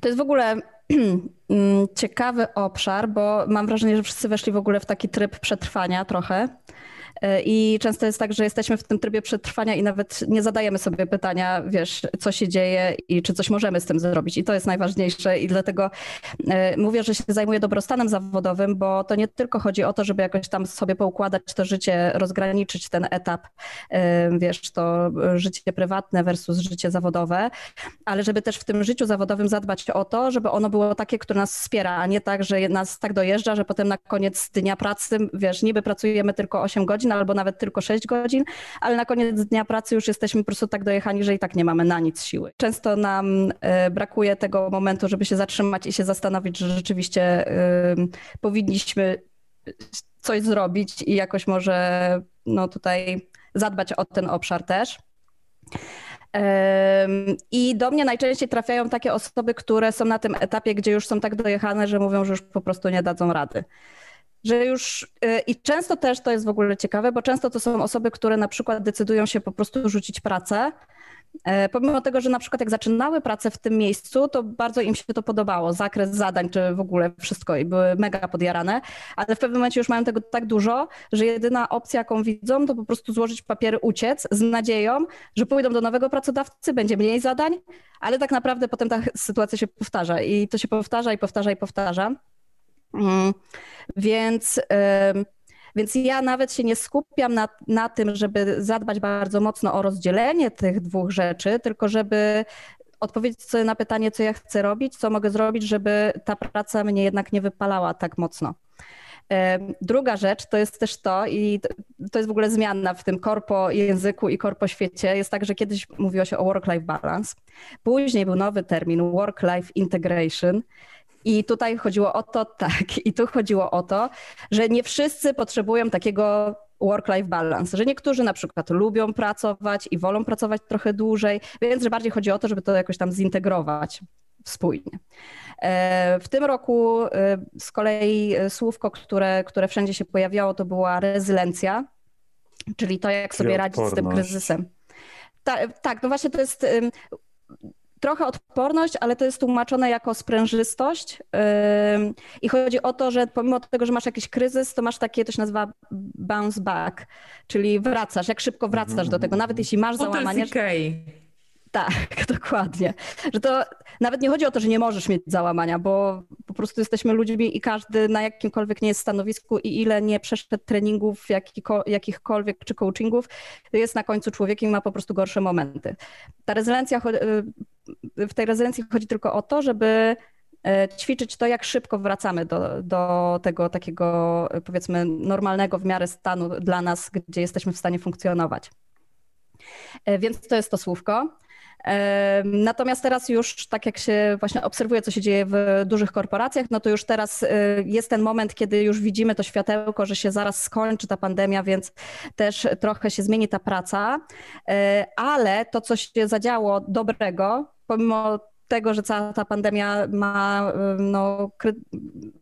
To jest w ogóle ciekawy obszar, bo mam wrażenie, że wszyscy weszli w ogóle w taki tryb przetrwania trochę. I często jest tak, że jesteśmy w tym trybie przetrwania i nawet nie zadajemy sobie pytania, wiesz, co się dzieje i czy coś możemy z tym zrobić. I to jest najważniejsze. I dlatego e, mówię, że się zajmuję dobrostanem zawodowym, bo to nie tylko chodzi o to, żeby jakoś tam sobie poukładać to życie, rozgraniczyć ten etap, e, wiesz, to życie prywatne versus życie zawodowe, ale żeby też w tym życiu zawodowym zadbać o to, żeby ono było takie, które nas wspiera, a nie tak, że nas tak dojeżdża, że potem na koniec dnia pracy, wiesz, niby pracujemy tylko 8 godzin, godzin albo nawet tylko 6 godzin, ale na koniec dnia pracy już jesteśmy po prostu tak dojechani, że i tak nie mamy na nic siły. Często nam e, brakuje tego momentu, żeby się zatrzymać i się zastanowić, że rzeczywiście powinniśmy coś zrobić i jakoś może no tutaj zadbać o ten obszar też. I do mnie najczęściej trafiają takie osoby, które są na tym etapie, gdzie już są tak dojechane, że mówią, że już po prostu nie dadzą rady że już y, i często też to jest w ogóle ciekawe, bo często to są osoby, które na przykład decydują się po prostu rzucić pracę. E, pomimo tego, że na przykład jak zaczynały pracę w tym miejscu, to bardzo im się to podobało, zakres zadań, czy w ogóle wszystko i były mega podjarane, ale w pewnym momencie już mają tego tak dużo, że jedyna opcja, jaką widzą, to po prostu złożyć papiery, uciec z nadzieją, że pójdą do nowego pracodawcy, będzie mniej zadań, ale tak naprawdę potem ta sytuacja się powtarza i to się powtarza i powtarza i powtarza. Mm. Więc, więc ja nawet się nie skupiam na, na tym, żeby zadbać bardzo mocno o rozdzielenie tych dwóch rzeczy, tylko żeby odpowiedzieć sobie na pytanie, co ja chcę robić, co mogę zrobić, żeby ta praca mnie jednak nie wypalała tak mocno. Druga rzecz to jest też to, i to jest w ogóle zmiana w tym korpo języku i korpo świecie. Jest tak, że kiedyś mówiło się o work-life balance, później był nowy termin work-life integration. I tutaj chodziło o to, tak, i tu chodziło o to, że nie wszyscy potrzebują takiego work-life balance, że niektórzy na przykład lubią pracować i wolą pracować trochę dłużej, więc że bardziej chodzi o to, żeby to jakoś tam zintegrować spójnie. E, w tym roku e, z kolei słówko, które, które wszędzie się pojawiało, to była rezylencja, czyli to, jak sobie radzić z tym kryzysem. Ta, tak, no właśnie to jest trochę odporność, ale to jest tłumaczone jako sprężystość. I chodzi o to, że pomimo tego, że masz jakiś kryzys, to masz takie, to się nazywa bounce back, czyli wracasz, jak szybko wracasz do tego, nawet jeśli masz załamanie. Tak, dokładnie. Że to nawet nie chodzi o to, że nie możesz mieć załamania, bo po prostu jesteśmy ludźmi i każdy na jakimkolwiek nie jest stanowisku i ile nie przeszedł treningów jakichkolwiek czy coachingów, jest na końcu człowiekiem i ma po prostu gorsze momenty. Ta rezylencja, y, w tej rezylencji chodzi tylko o to, żeby e, ćwiczyć to, jak szybko wracamy do, do tego takiego, powiedzmy, normalnego w miarę stanu dla nas, gdzie jesteśmy w stanie funkcjonować. E, więc to jest to słówko. Natomiast teraz już, tak jak się właśnie obserwuje, co się dzieje w dużych korporacjach, no to już teraz jest ten moment, kiedy już widzimy to światełko, że się zaraz skończy ta pandemia, więc też trochę się zmieni ta praca. E, ale to, co się zadziało dobrego, pomimo tego, że cała ta pandemia ma no,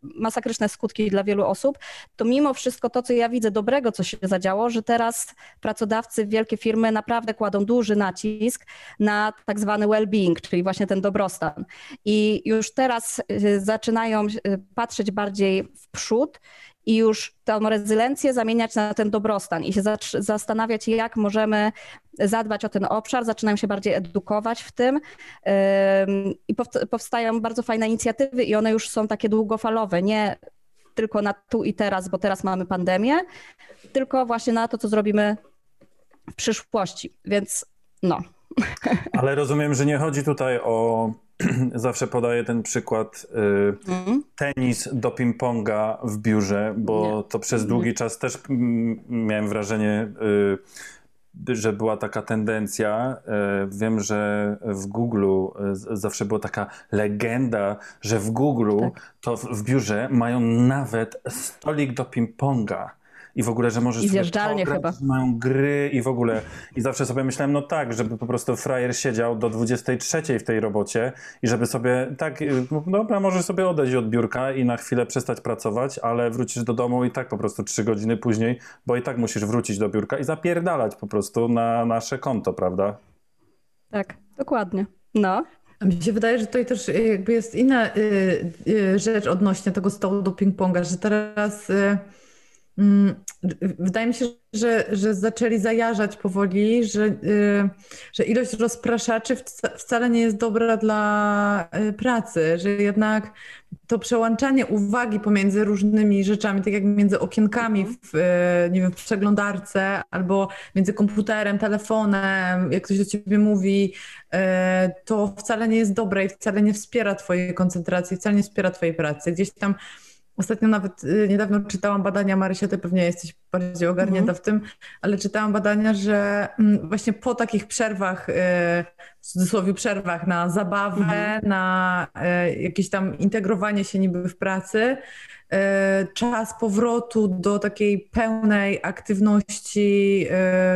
masakryczne skutki dla wielu osób, to mimo wszystko to, co ja widzę dobrego, co się zadziało, że teraz pracodawcy, wielkie firmy naprawdę kładą duży nacisk na tak zwany well-being, czyli właśnie ten dobrostan. I już teraz y, zaczynają y, patrzeć bardziej w przód i już tę rezylencję zamieniać na ten dobrostan i się zastanawiać, jak możemy zadbać o ten obszar, zaczynają się bardziej edukować w tym i powstają bardzo fajne inicjatywy i one już są takie długofalowe, nie tylko na tu i teraz, bo teraz mamy pandemię, tylko właśnie na to, co zrobimy w przyszłości. Więc no. Ale rozumiem, że nie chodzi tutaj o zawsze podaję ten przykład y, mm. tenis do ping-ponga w biurze, bo Nie. to przez długi czas też mm, miałem wrażenie, y, że była taka tendencja. Y, wiem, że w Google y, zawsze była taka legenda, że w Google tak. to w, w biurze mają nawet stolik do ping-ponga i w ogóle, że możesz I zjeżdżalnie chyba. mają gry i w ogóle. I zawsze sobie myślałem, no tak, żeby po prostu frajer siedział do 23 w tej robocie i żeby sobie, tak, y, no dobra, możesz sobie odejść od biurka i na chwilę przestać pracować, ale wrócisz do domu i tak po prostu 3 godziny później, bo i tak musisz wrócić do biurka i zapierdalać po prostu na nasze konto, prawda? Tak, dokładnie. No. A mi się wydaje, że tutaj też jakby jest inna y, y, rzecz odnośnie tego stołu do ping-ponga, że teraz y, wydaje mi się, że, że zaczęli zajarzać powoli, że, y, że ilość rozpraszaczy wcale nie jest dobra dla y, pracy, że jednak to przełączanie uwagi pomiędzy różnymi rzeczami, tak jak między okienkami w, y, nie wiem, w przeglądarce albo między komputerem, telefonem, jak ktoś do ciebie mówi, to wcale nie jest dobre i wcale nie wspiera twojej koncentracji, wcale nie wspiera twojej pracy. Gdzieś tam Ostatnio nawet y, niedawno czytałam badania, Marysia, ty pewnie jesteś bardziej ogarnięta mhm. w tym, ale czytałam badania, że mm, właśnie po takich przerwach, y, w cudzysłowie przerwach na zabawę, mhm. na y, jakieś tam integrowanie się niby w pracy, czas powrotu do takiej pełnej aktywności,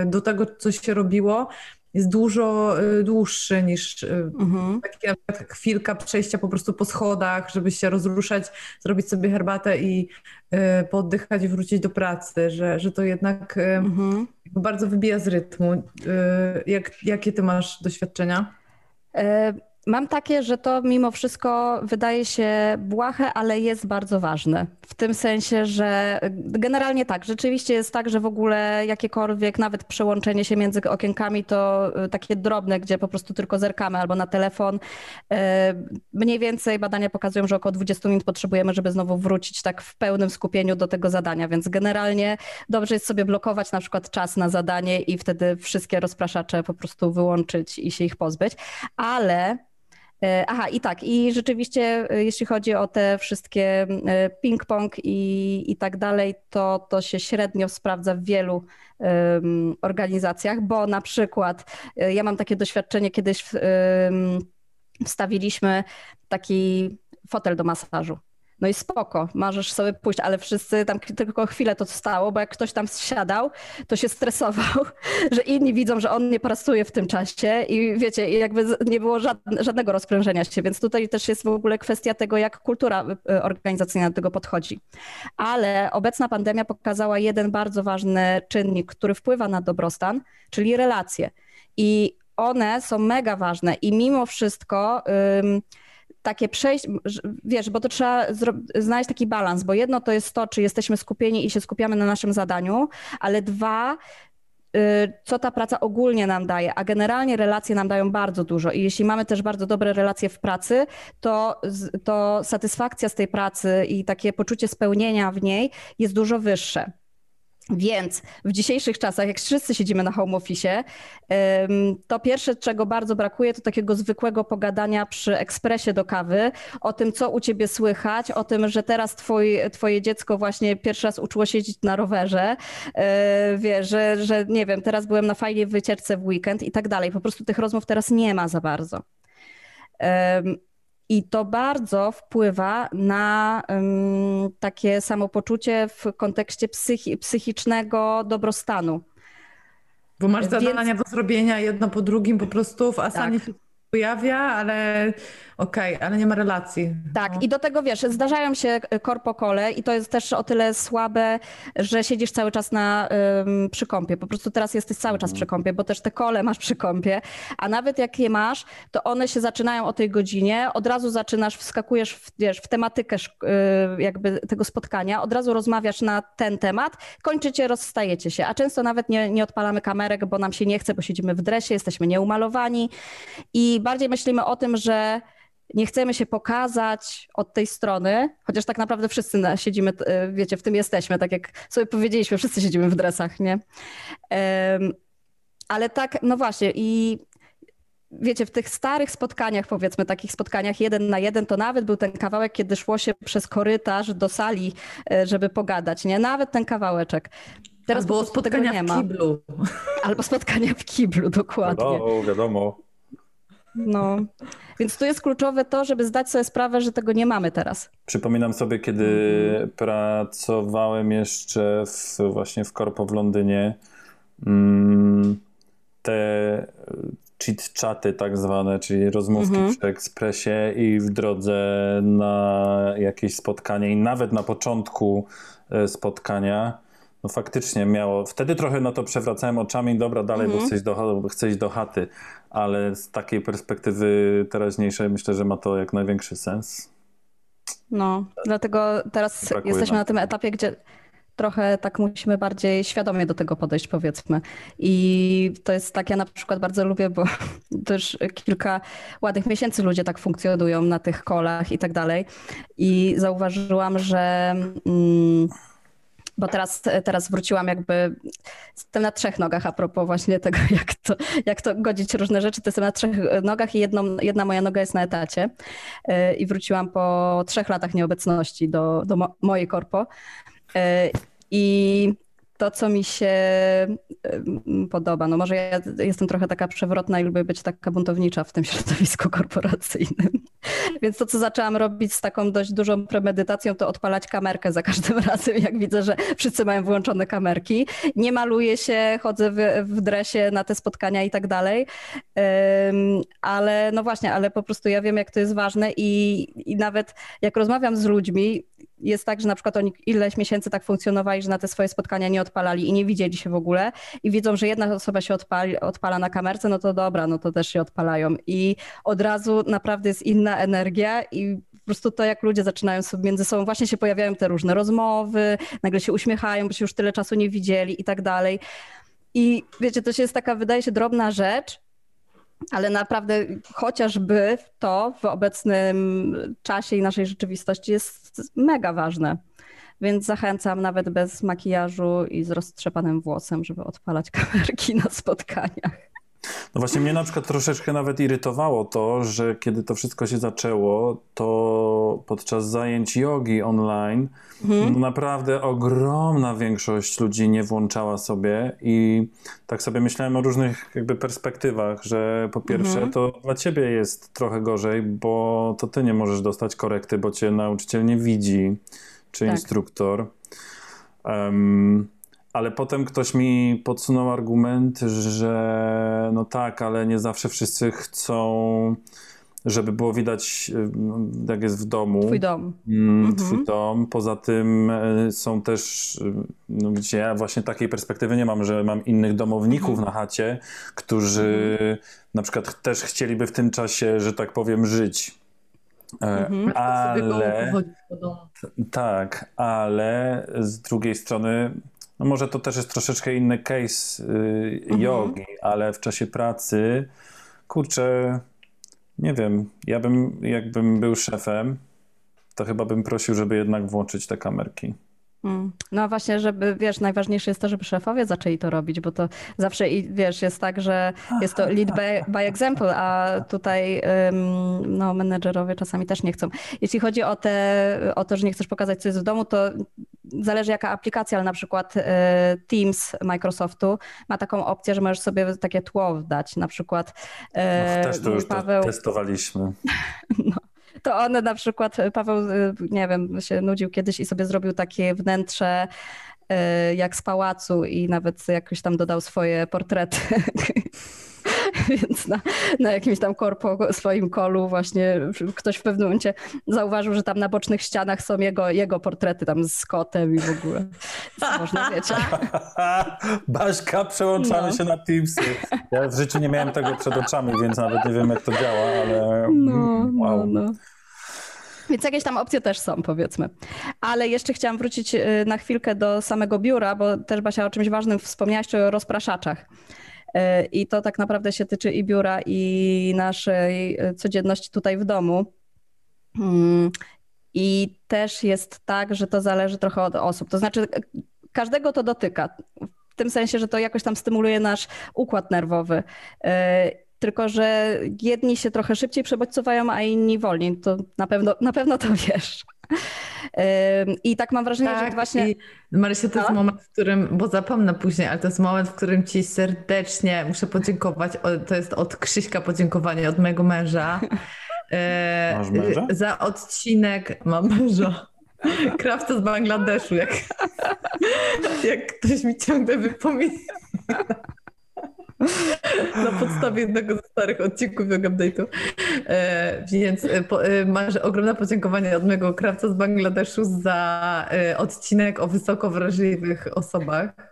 do tego, co się robiło, jest dużo y, dłuższy niż y, mhm. taka chwilka przejścia po prostu po schodach, żeby się rozruszać, zrobić sobie herbatę i y, poddychać i wrócić do pracy, że, że to jednak mhm. bardzo wybija z rytmu. Jak, jakie ty masz doświadczenia? E Mam takie, że to mimo wszystko wydaje się błahe, ale jest bardzo ważne. W tym sensie, że generalnie tak, rzeczywiście jest tak, że w ogóle jakiekolwiek, nawet przełączenie się między okienkami, to y, takie drobne, gdzie po prostu tylko zerkamy albo na telefon. Y, mniej więcej badania pokazują, że około 20 minut potrzebujemy, żeby znowu wrócić tak w pełnym skupieniu do tego zadania, więc generalnie dobrze jest sobie blokować na przykład czas na zadanie i wtedy wszystkie rozpraszacze po prostu wyłączyć i się ich pozbyć. Ale aha, i tak, i rzeczywiście, e, jeśli chodzi o te wszystkie e, ping-pong i, i tak dalej, to to się średnio sprawdza w wielu um, organizacjach, bo na przykład ja mam takie doświadczenie, kiedyś um, wstawiliśmy taki fotel do masażu. No i spoko, możesz sobie pójść, ale wszyscy tam tylko chwilę to stało, bo jak ktoś tam siadał, to się stresował, że inni widzą, że on nie pracuje w tym czasie i wiecie, jakby nie było żadnego rozprężenia się, więc tutaj też jest w ogóle kwestia tego, jak kultura y, organizacyjna do tego podchodzi. Ale obecna pandemia pokazała jeden bardzo ważny czynnik, który wpływa na dobrostan, czyli relacje. I one są mega ważne i mimo wszystko takie przejść, wiesz, bo to trzeba znaleźć taki balans, bo jedno to jest to, czy jesteśmy skupieni i się skupiamy na naszym zadaniu, ale dwa, y, co ta praca ogólnie nam daje, a generalnie relacje nam dają bardzo dużo i jeśli mamy też bardzo dobre relacje w pracy, to, to satysfakcja z tej pracy i takie poczucie spełnienia w niej jest dużo wyższe. Więc w dzisiejszych czasach, jak wszyscy siedzimy na home office, to pierwsze, czego bardzo brakuje, to takiego zwykłego pogadania przy ekspresie do kawy o tym, co u ciebie słychać, o tym, że teraz twoje dziecko właśnie pierwszy raz uczyło się jeździć na rowerze, e, że, że nie wiem, teraz byłem na fajnej wycieczce w weekend i tak dalej. Po prostu tych rozmów teraz nie ma za bardzo. I to bardzo wpływa na um, takie samopoczucie w kontekście psychi psychicznego dobrostanu. Bo masz Więc... zadania do zrobienia jedno po drugim po prostu w asanie. Tak. Pojawia, ale okej, okay, ale nie ma relacji. Tak, no. i do tego wiesz, zdarzają się korpokole i to jest też o tyle słabe, że siedzisz cały czas na, ym, przy kąpie. Po prostu teraz jesteś cały czas przy kąpie, bo też te kole masz przy kąpie, a nawet jak je masz, to one się zaczynają o tej godzinie, od razu zaczynasz, wskakujesz w, wiesz, w tematykę yy, jakby tego spotkania, od razu rozmawiasz na ten temat, kończycie, rozstajecie się, a często nawet nie, nie odpalamy kamerek, bo nam się nie chce, bo siedzimy w dresie, jesteśmy nieumalowani i bardziej myślimy o tym, że nie chcemy się pokazać od tej strony, chociaż tak naprawdę wszyscy siedzimy, e, wiecie, w tym jesteśmy, tak jak sobie powiedzieliśmy, wszyscy siedzimy w dresach, nie? Ale tak, no właśnie i wiecie, w tych starych spotkaniach, powiedzmy, takich spotkaniach jeden na jeden, to nawet był ten kawałek, kiedy szło się przez korytarz do sali, e, żeby pogadać, nie? Nawet ten kawałeczek. Teraz Albo spotkania nie ma. w kiblu. Albo spotkania w kiblu, dokładnie. Wiadomo, wiadomo. No, więc tu jest kluczowe to, żeby zdać sobie sprawę, że tego nie mamy teraz. Przypominam sobie, kiedy mm. pracowałem jeszcze w, właśnie w korpo w Londynie, mm, te chit-chaty tak zwane, czyli rozmówki mm -hmm. przy ekspresie i w drodze na jakieś spotkanie i nawet na początku e, spotkania no faktycznie miało. Wtedy trochę na to przewracałem oczami, dobra, dalej, -hmm. bo chcę iść, do, chcę iść do chaty, ale z takiej perspektywy teraźniejszej myślę, że ma to jak największy sens. No, dlatego teraz Brakuje jesteśmy na tym etapie, gdzie trochę tak musimy bardziej świadomie do tego podejść, powiedzmy. I to jest tak, ja na przykład bardzo lubię, bo też kilka ładnych miesięcy ludzie tak funkcjonują na tych kolach i tak dalej. I zauważyłam, że. Mm, bo teraz, teraz wróciłam jakby, jestem na trzech nogach a propos właśnie tego, jak to, jak to godzić różne rzeczy, to jestem na trzech nogach i jedną, jedna moja noga jest na etacie. Y, i wróciłam po trzech latach nieobecności do, do mo mojej korpo. Y, i to, co mi się podoba. No może ja jestem trochę taka przewrotna i lubię być taka buntownicza w tym środowisku korporacyjnym. Więc to, co zaczęłam robić z taką dość dużą premedytacją, to odpalać kamerkę za każdym razem, jak widzę, że wszyscy mają włączone kamerki. Nie maluję się, chodzę w, w dresie na te spotkania i tak dalej. Ale no właśnie, ale po prostu ja wiem, jak to jest ważne i, i nawet jak rozmawiam z ludźmi, jest tak, że na przykład oni ileś miesięcy tak funkcjonowali, że na te swoje spotkania nie odpalali i nie widzieli się w ogóle i widzą, że jedna osoba się odpali, odpala na kamerce, no to dobra, no to też się odpalają. I od razu naprawdę jest inna energia i po prostu to, jak ludzie zaczynają sobie między sobą, właśnie się pojawiają te różne rozmowy, nagle się uśmiechają, bo się już tyle czasu nie widzieli i tak dalej. I wiecie, to się jest taka, wydaje się, drobna rzecz, ale naprawdę chociażby to w obecnym czasie i naszej rzeczywistości jest mega ważne. Więc zachęcam nawet bez makijażu i z roztrzepanym włosem, żeby odpalać kamerki na spotkaniach. No właśnie mnie na przykład troszeczkę nawet irytowało to, że kiedy to wszystko się zaczęło, to podczas zajęć jogi online mhm. naprawdę ogromna większość ludzi nie włączała sobie i tak sobie myślałem o różnych jakby perspektywach, że po pierwsze mhm. to dla ciebie jest trochę gorzej, bo to ty nie możesz dostać korekty, bo cię nauczyciel nie widzi, czy tak. instruktor. Um, ale potem ktoś mi podsunął argument, że no tak, ale nie zawsze wszyscy chcą, żeby było widać, y, jak jest w domu. Twój dom. Mm, mhm. Twój dom. Poza tym y, są też, y, no widzicie, ja właśnie takiej perspektywy nie mam, że mam innych domowników mhm. na chacie, którzy mhm. na przykład też chcieliby w tym czasie, że tak powiem, żyć. E, mhm. Ale tak, ale z drugiej strony no może to też jest troszeczkę inny case y, mhm. ale w czasie pracy, kurczę, nie wiem, ja bym, jakbym był szefem, to chyba bym prosił, żeby jednak włączyć te kamerki. Mm. No właśnie, żeby, wiesz, najważniejsze jest to, żeby szefowie zaczęli to robić, bo to zawsze, wiesz, jest tak, że jest to lead by, by example, a tutaj no, menedżerowie czasami też nie chcą. Jeśli chodzi o, te, o to, że nie chcesz pokazać, co jest w domu, to zależy jaka aplikacja, ale na przykład e, Teams Microsoftu ma taką opcję, że możesz sobie takie tło dać, na przykład e, no, też to już Paweł... testowaliśmy. No to on na przykład, Paweł, y, nie wiem, się nudził kiedyś i sobie zrobił takie wnętrze y, jak z pałacu i nawet jakoś tam dodał swoje portrety. więc na, na jakimś tam korpo swoim kolu właśnie ktoś w pewnym momencie zauważył, że tam na bocznych ścianach są jego, jego portrety tam z kotem i w ogóle. Co można, wiecie. Baśka, przełączamy No. się na Teamsy. Ja w życiu nie miałem tego przed oczami, więc nawet nie wiem jak to działa, ale No, wow. no, no. Więc jakieś tam opcje też są, powiedzmy. Ale jeszcze chciałam wrócić y, na chwilkę do samego biura, bo też Basia o czymś ważnym wspomniałaś, o rozpraszaczach. I to tak naprawdę się tyczy i biura, i naszej y, codzienności tutaj w domu. Mm, I też jest tak, że to zależy trochę od osób. To znaczy, każdego to dotyka. W tym sensie, że to jakoś tam stymuluje nasz układ nerwowy. Y, Tylko, że jedni się trochę szybciej przebodźcowają, a inni wolniej. To na pewno, na pewno to wiesz. I tak mam wrażenie, że właśnie. i Marysia, to jest No. moment, w którym, bo zapomnę później, ale to jest moment, w którym ci serdecznie muszę podziękować. To jest od Krzyśka podziękowanie, od mojego męża. E, Masz męża? Za odcinek mam męża. Krawca z Bangladeszu, jak, jak ktoś mi ciągle wypomina. Na podstawie jednego ze starych odcinków Yoga Update'u. E, więc e, po, e, masz ogromne podziękowanie od mojego krawca z Bangladeszu za e, odcinek o wysoko wrażliwych osobach.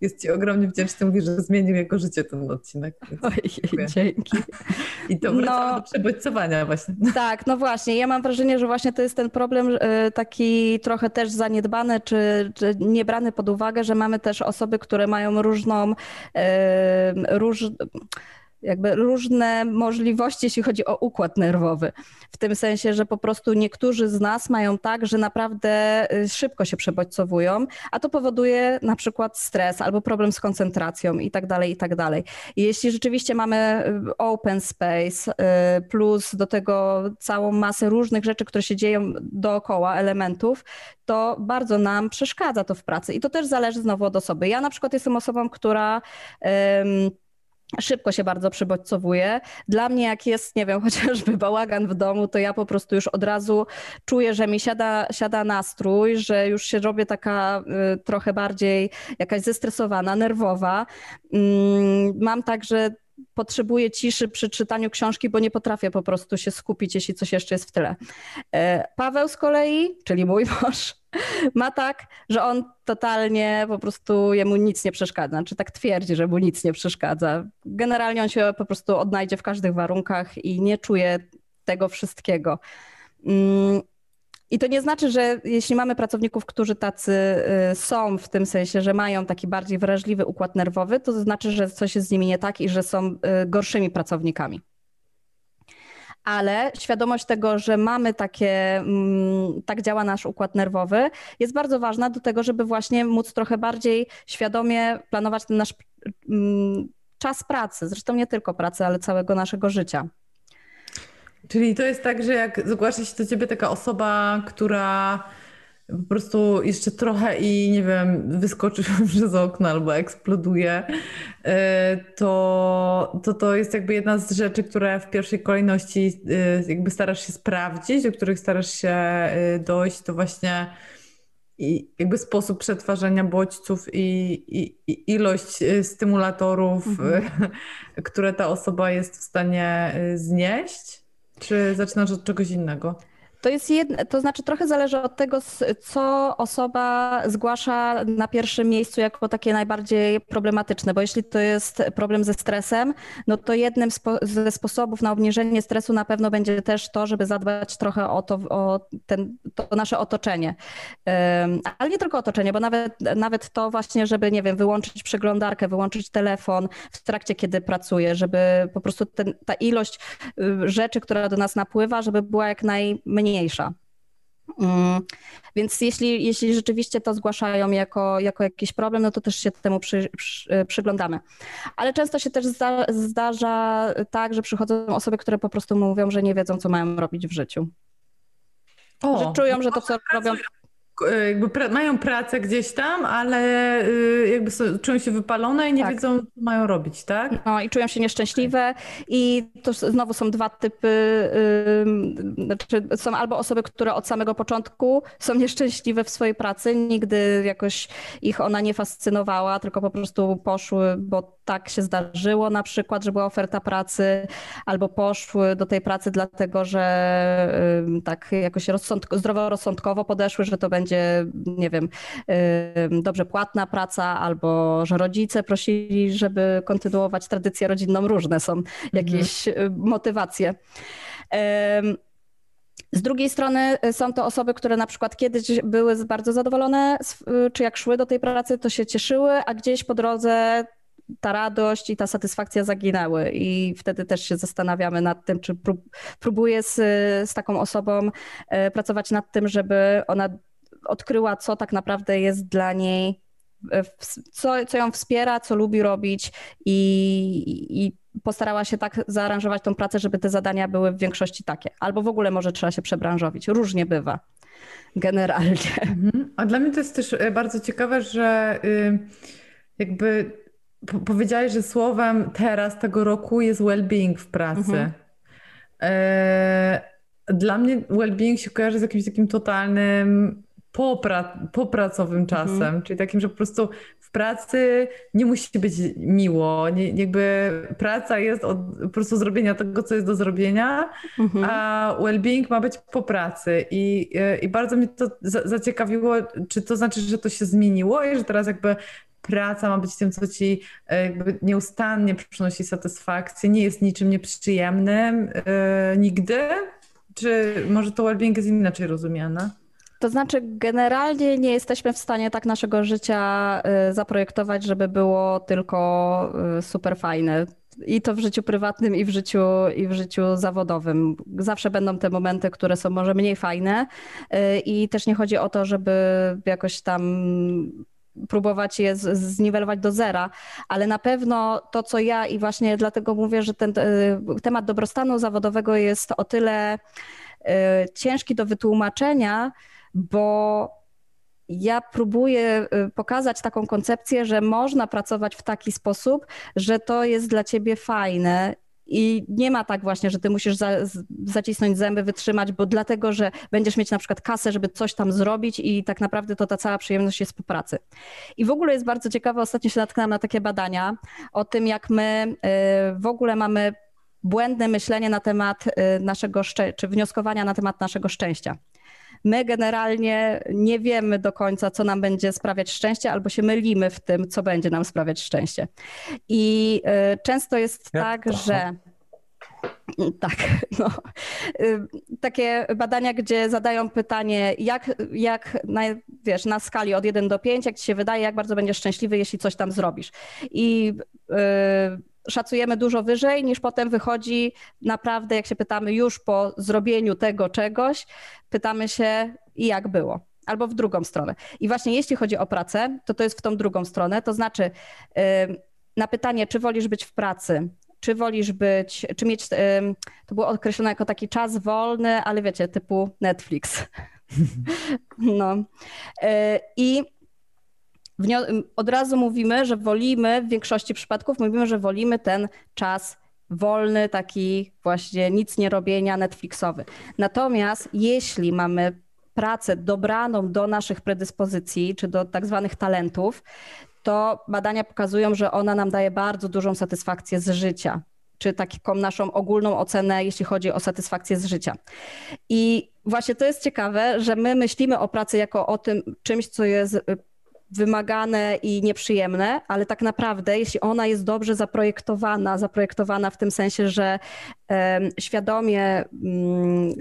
Jest ci ogromnie wdzięczny, mówi, że zmienił jego życie ten odcinek. Ojej, dzięki. I to wraca No. do przebodźcowania właśnie. Tak, no właśnie. Ja mam wrażenie, że właśnie to jest ten problem e, taki trochę też zaniedbany, czy, czy nie brany pod uwagę, że mamy też osoby, które mają różną, e, róż, jakby różne możliwości, jeśli chodzi o układ nerwowy. W tym sensie, że po prostu niektórzy z nas mają tak, że naprawdę e, szybko się przebodźcowują, a to powoduje na przykład stres albo problem z koncentracją i tak dalej, i tak dalej. Jeśli rzeczywiście mamy e, open space, e, plus do tego całą masę różnych rzeczy, które się dzieją dookoła, elementów, to bardzo nam przeszkadza to w pracy. I to też zależy znowu od osoby. Ja na przykład jestem osobą, która. em, Szybko się bardzo przybodźcowuje. Dla mnie, jak jest, nie wiem, chociażby bałagan w domu, to ja po prostu już od razu czuję, że mi siada, siada nastrój, że już się robię taka y, trochę bardziej jakaś zestresowana, nerwowa. Mm, Mam tak, że potrzebuję ciszy przy czytaniu książki, bo nie potrafię po prostu się skupić, jeśli coś jeszcze jest w tyle. E, Paweł z kolei, czyli mój mąż, ma tak, że on totalnie po prostu jemu nic nie przeszkadza, czy tak twierdzi, że mu nic nie przeszkadza. Generalnie on się po prostu odnajdzie w każdych warunkach i nie czuje tego wszystkiego. I to nie znaczy, że jeśli mamy pracowników, którzy tacy y, są, w tym sensie, że mają taki bardziej wrażliwy układ nerwowy, to znaczy, że coś jest z nimi nie tak i że są y, gorszymi pracownikami. Ale świadomość tego, że mamy takie, mm, tak działa nasz układ nerwowy, jest bardzo ważna do tego, żeby właśnie móc trochę bardziej świadomie planować ten nasz mm, czas pracy. Zresztą nie tylko pracy, ale całego naszego życia. Czyli to jest tak, że jak zgłasza się do ciebie taka osoba, która po prostu jeszcze trochę i nie wiem, wyskoczy przez okno albo eksploduje, y, to, to to jest jakby jedna z rzeczy, które w pierwszej kolejności y, jakby starasz się sprawdzić, do których starasz się y, dojść, to właśnie jakby sposób przetwarzania bodźców i, i, i ilość stymulatorów, y, które ta osoba jest w stanie znieść? Czy zaczynasz od czegoś innego? To jest jedno, to znaczy trochę zależy od tego, co osoba zgłasza na pierwszym miejscu jako takie najbardziej problematyczne, bo jeśli to jest problem ze stresem, no to jednym spo, ze sposobów na obniżenie stresu na pewno będzie też to, żeby zadbać trochę o to, o ten, to nasze otoczenie. Ale nie tylko otoczenie, bo nawet, nawet to właśnie, żeby, nie wiem, wyłączyć przeglądarkę, wyłączyć telefon w trakcie, kiedy pracuję, żeby po prostu ten, ta ilość y, rzeczy, która do nas napływa, żeby była jak najmniejsza. Mm, Więc jeśli, jeśli rzeczywiście to zgłaszają jako, jako jakiś problem, no to też się temu przy, przy, y, przyglądamy. Ale często się też zda, zdarza tak, że przychodzą osoby, które po prostu mówią, że nie wiedzą, co mają robić w życiu. O, Że czują, że to, co robią, jakby pra- mają pracę gdzieś tam, ale y, jakby są, czują się wypalone i nie Tak. wiedzą, co mają robić, tak? No i czują się nieszczęśliwe i to znowu są dwa typy, ym, znaczy są albo osoby, które od samego początku są nieszczęśliwe w swojej pracy, nigdy jakoś ich ona nie fascynowała, tylko po prostu poszły, bo tak się zdarzyło na przykład, że była oferta pracy, albo poszły do tej pracy dlatego, że tak jakoś rozsądko, zdroworozsądkowo podeszły, że to będzie, nie wiem, dobrze płatna praca, albo że rodzice prosili, żeby kontynuować tradycję rodzinną. Różne są mhm. jakieś mhm. motywacje. Z drugiej strony y, są to osoby, które na przykład kiedyś były bardzo zadowolone, y, czy jak szły do tej pracy, to się cieszyły, a gdzieś po drodze ta radość i ta satysfakcja zaginęły. I wtedy też się zastanawiamy nad tym, czy próbuję z, z taką osobą y, pracować nad tym, żeby ona odkryła, co tak naprawdę jest dla niej, co, co ją wspiera, co lubi robić i, i postarała się tak zaaranżować tą pracę, żeby te zadania były w większości takie. Albo w ogóle może trzeba się przebranżowić. Różnie bywa. Generalnie. Mhm. A dla mnie to jest też e, bardzo ciekawe, że y, powiedziałeś, że słowem teraz tego roku jest well-being w pracy. Mhm. E, dla mnie well-being się kojarzy z jakimś takim totalnym popra popracowym czasem, mhm. czyli takim, że po prostu pracy nie musi być miło. Nie, jakby praca jest od po prostu zrobienia tego, co jest do zrobienia, mhm. a well-being ma być po pracy. I, i bardzo mnie to zaciekawiło, czy to znaczy, że to się zmieniło i że teraz jakby praca ma być tym, co ci e, jakby nieustannie przynosi satysfakcję, nie jest niczym nieprzyjemnym yy, nigdy? Czy może to well-being jest inaczej rozumiane? To znaczy, generalnie nie jesteśmy w stanie tak naszego życia y, zaprojektować, żeby było tylko super fajne. I to w życiu prywatnym, i w życiu, i w życiu zawodowym. Zawsze będą te momenty, które są może mniej fajne, i też nie chodzi o to, żeby jakoś tam próbować je zniwelować do zera, ale na pewno to, co ja i właśnie dlatego mówię, że ten temat dobrostanu zawodowego jest o tyle ciężki do wytłumaczenia, bo ja próbuję y, pokazać taką koncepcję, że można pracować w taki sposób, że to jest dla ciebie fajne i nie ma tak właśnie, że ty musisz za, zacisnąć zęby, wytrzymać, bo dlatego, że będziesz mieć na przykład kasę, żeby coś tam zrobić i tak naprawdę to ta cała przyjemność jest po pracy. I w ogóle jest bardzo ciekawe, ostatnio się natknęłam na takie badania o tym, jak my y, w ogóle mamy błędne myślenie na temat y, naszego, czy wnioskowania na temat naszego szczęścia. My generalnie nie wiemy do końca, co nam będzie sprawiać szczęście, albo się mylimy w tym, co będzie nam sprawiać szczęście. I y, często jest Jak tak, to? że. Tak, no. Y, takie badania, gdzie zadają pytanie, jak, jak na, wiesz, na skali od 1 do 5, jak ci się wydaje, jak bardzo będziesz szczęśliwy, jeśli coś tam zrobisz. I yy, szacujemy dużo wyżej, niż potem wychodzi naprawdę, jak się pytamy już po zrobieniu tego czegoś, pytamy się i jak było. Albo w drugą stronę. I właśnie jeśli chodzi o pracę, to to jest w tą drugą stronę. To znaczy, na pytanie, czy wolisz być w pracy, czy wolisz być, czy mieć, to było określone jako taki czas wolny, ale wiecie, typu Netflix. No. Y, I od razu mówimy, że wolimy, w większości przypadków mówimy, że wolimy ten czas wolny, taki właśnie nic nie robienia, Netflixowy. Natomiast jeśli mamy pracę dobraną do naszych predyspozycji, czy do tak zwanych talentów, to badania pokazują, że ona nam daje bardzo dużą satysfakcję z życia, czy taką naszą ogólną ocenę, jeśli chodzi o satysfakcję z życia. I właśnie to jest ciekawe, że my myślimy o pracy jako o tym czymś, co jest wymagane i nieprzyjemne, ale tak naprawdę, jeśli ona jest dobrze zaprojektowana, zaprojektowana w tym sensie, że świadomie mm,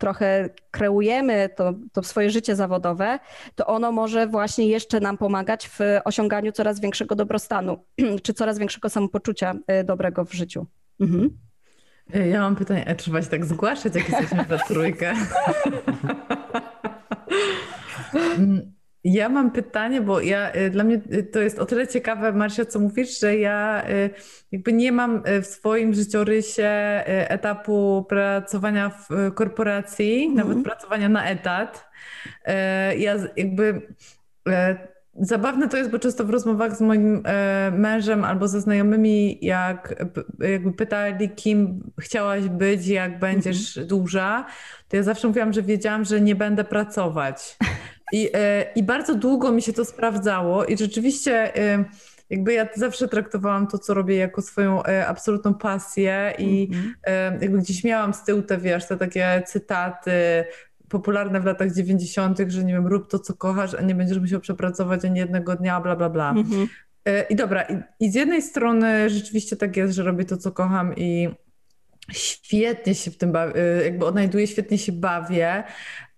trochę kreujemy to, to swoje życie zawodowe, to ono może właśnie jeszcze nam pomagać w osiąganiu coraz większego dobrostanu, czy coraz większego samopoczucia e, dobrego w życiu. Mhm. Ja mam pytanie, a trzeba się tak zgłaszać, jak jesteśmy na trójkę? Ja mam pytanie, bo ja, y, dla mnie y, to jest o tyle ciekawe, Marcia, co mówisz, że ja y, jakby nie mam w swoim życiorysie etapu pracowania w korporacji, mm. nawet pracowania na etat. Ja jakby Zabawne to jest, bo często w rozmowach z moim mężem albo ze znajomymi, jak jakby pytali, kim chciałaś być, jak będziesz mm -hmm. duża, to ja zawsze mówiłam, że wiedziałam, że nie będę pracować. I, e, I bardzo długo mi się to sprawdzało i rzeczywiście e, jakby ja zawsze traktowałam to, co robię jako swoją e, absolutną pasję i Mhm. e, jakby gdzieś miałam z tyłu te, wiesz, te takie cytaty popularne w latach 90., że nie wiem, rób to, co kochasz, a nie będziesz musiał przepracować ani jednego dnia, bla, bla, bla. Mhm. E, I dobra, i, i z jednej strony rzeczywiście tak jest, że robię to, co kocham i świetnie się w tym bawię, jakby odnajduję, świetnie się bawię,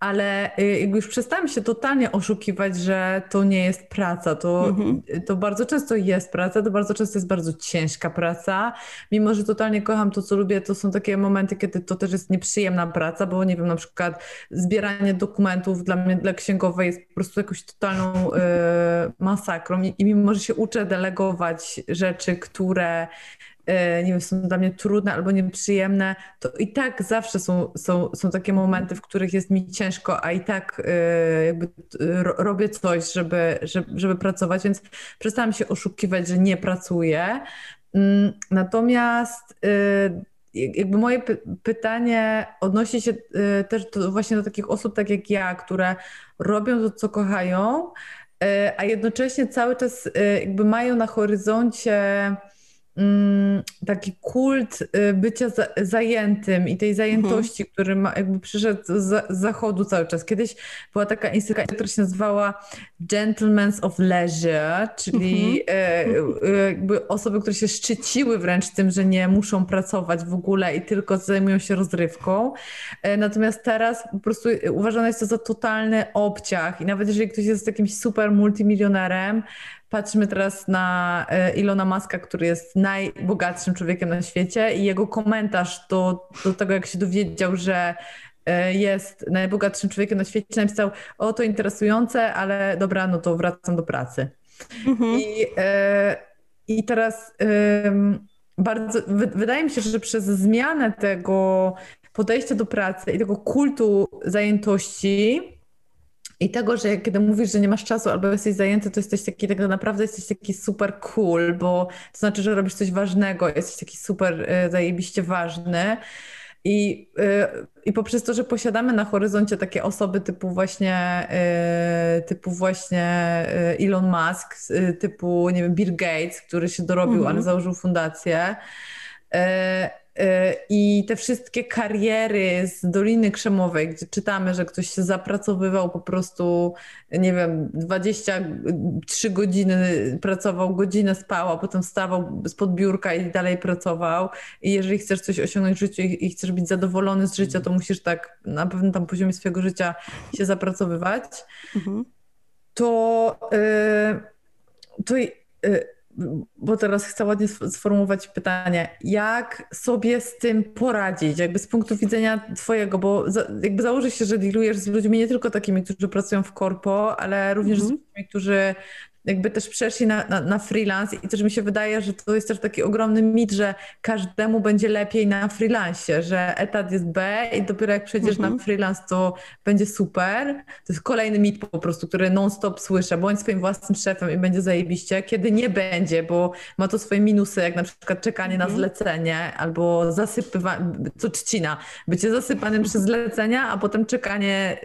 ale y, już przestałam się totalnie oszukiwać, że to nie jest praca. To, Mhm. to bardzo często jest praca, to bardzo często jest bardzo ciężka praca. Mimo, że totalnie kocham to, co lubię, to są takie momenty, kiedy to też jest nieprzyjemna praca, bo nie wiem, na przykład zbieranie dokumentów dla mnie, dla księgowej jest po prostu jakąś totalną y, masakrą I, i mimo, że się uczę delegować rzeczy, które nie wiem, są dla mnie trudne albo nieprzyjemne, to i tak zawsze są, są, są takie momenty, w których jest mi ciężko, a i tak e, jakby e, ro- robię coś, żeby, żeby, pracować, więc przestałam się oszukiwać, że nie pracuję. Mm, Natomiast e, jak- jakby moje py pytanie odnosi się e, też do, właśnie do takich osób tak jak ja, które robią to, co kochają, e, a jednocześnie cały czas e, jakby mają na horyzoncie taki kult y, bycia za, zajętym i tej zajętości, który ma, jakby przyszedł z, zachodu cały czas. Kiedyś była taka instytucja, która się nazywała Gentlemen's of Leisure, czyli e, e, jakby osoby, które się szczyciły wręcz tym, że nie muszą pracować w ogóle i tylko zajmują się rozrywką. E, Natomiast teraz po prostu uważane jest to za totalny obciach i nawet jeżeli ktoś jest jakimś super multimilionerem, Patrzmy teraz na e, Ilona Maska, który jest najbogatszym człowiekiem na świecie i jego komentarz do, do tego, jak się dowiedział, że e, jest najbogatszym człowiekiem na świecie, napisał, o to interesujące, ale dobra, no to wracam do pracy. Mhm. I, e, i teraz bardzo, wy, wydaje mi się, że przez zmianę tego podejścia do pracy i tego kultu zajętości i tego, że kiedy mówisz, że nie masz czasu albo jesteś zajęty, to jesteś taki, tak naprawdę jesteś taki super cool, bo to znaczy, że robisz coś ważnego, jesteś taki super e, zajebiście ważny. I, e, I poprzez to, że posiadamy na horyzoncie takie osoby typu właśnie, e, typu właśnie Elon Musk, typu, nie wiem, Bill Gates, który się dorobił, Mhm. ale założył fundację. E, I te wszystkie kariery z Doliny Krzemowej, gdzie czytamy, że ktoś się zapracowywał po prostu, nie wiem, 23 godziny pracował, godzinę spał, a potem wstawał spod biurka i dalej pracował. I jeżeli chcesz coś osiągnąć w życiu i, chcesz być zadowolony z życia, to musisz tak na pewnym tam poziomie swojego życia się zapracowywać Mhm. to, y, to y, bo teraz chcę ładnie sf- sformułować pytanie, jak sobie z tym poradzić, jakby z punktu widzenia twojego, bo za, jakby założy się, że dealujesz z ludźmi nie tylko takimi, którzy pracują w korpo, ale również z Mhm. ludźmi, którzy jakby też przeszli na, na, na freelance i też mi się wydaje, że to jest też taki ogromny mit, że każdemu będzie lepiej na freelancie, że etat jest B i dopiero jak przejdziesz Mhm. na freelance, to będzie super. To jest kolejny mit po prostu, który non-stop słyszę. Bądź swoim własnym szefem i będzie zajebiście. Kiedy nie będzie, bo ma to swoje minusy, jak na przykład czekanie na Mhm. zlecenie albo zasypywanie, to trzcina, bycie zasypanym przez zlecenia, a potem czekanie,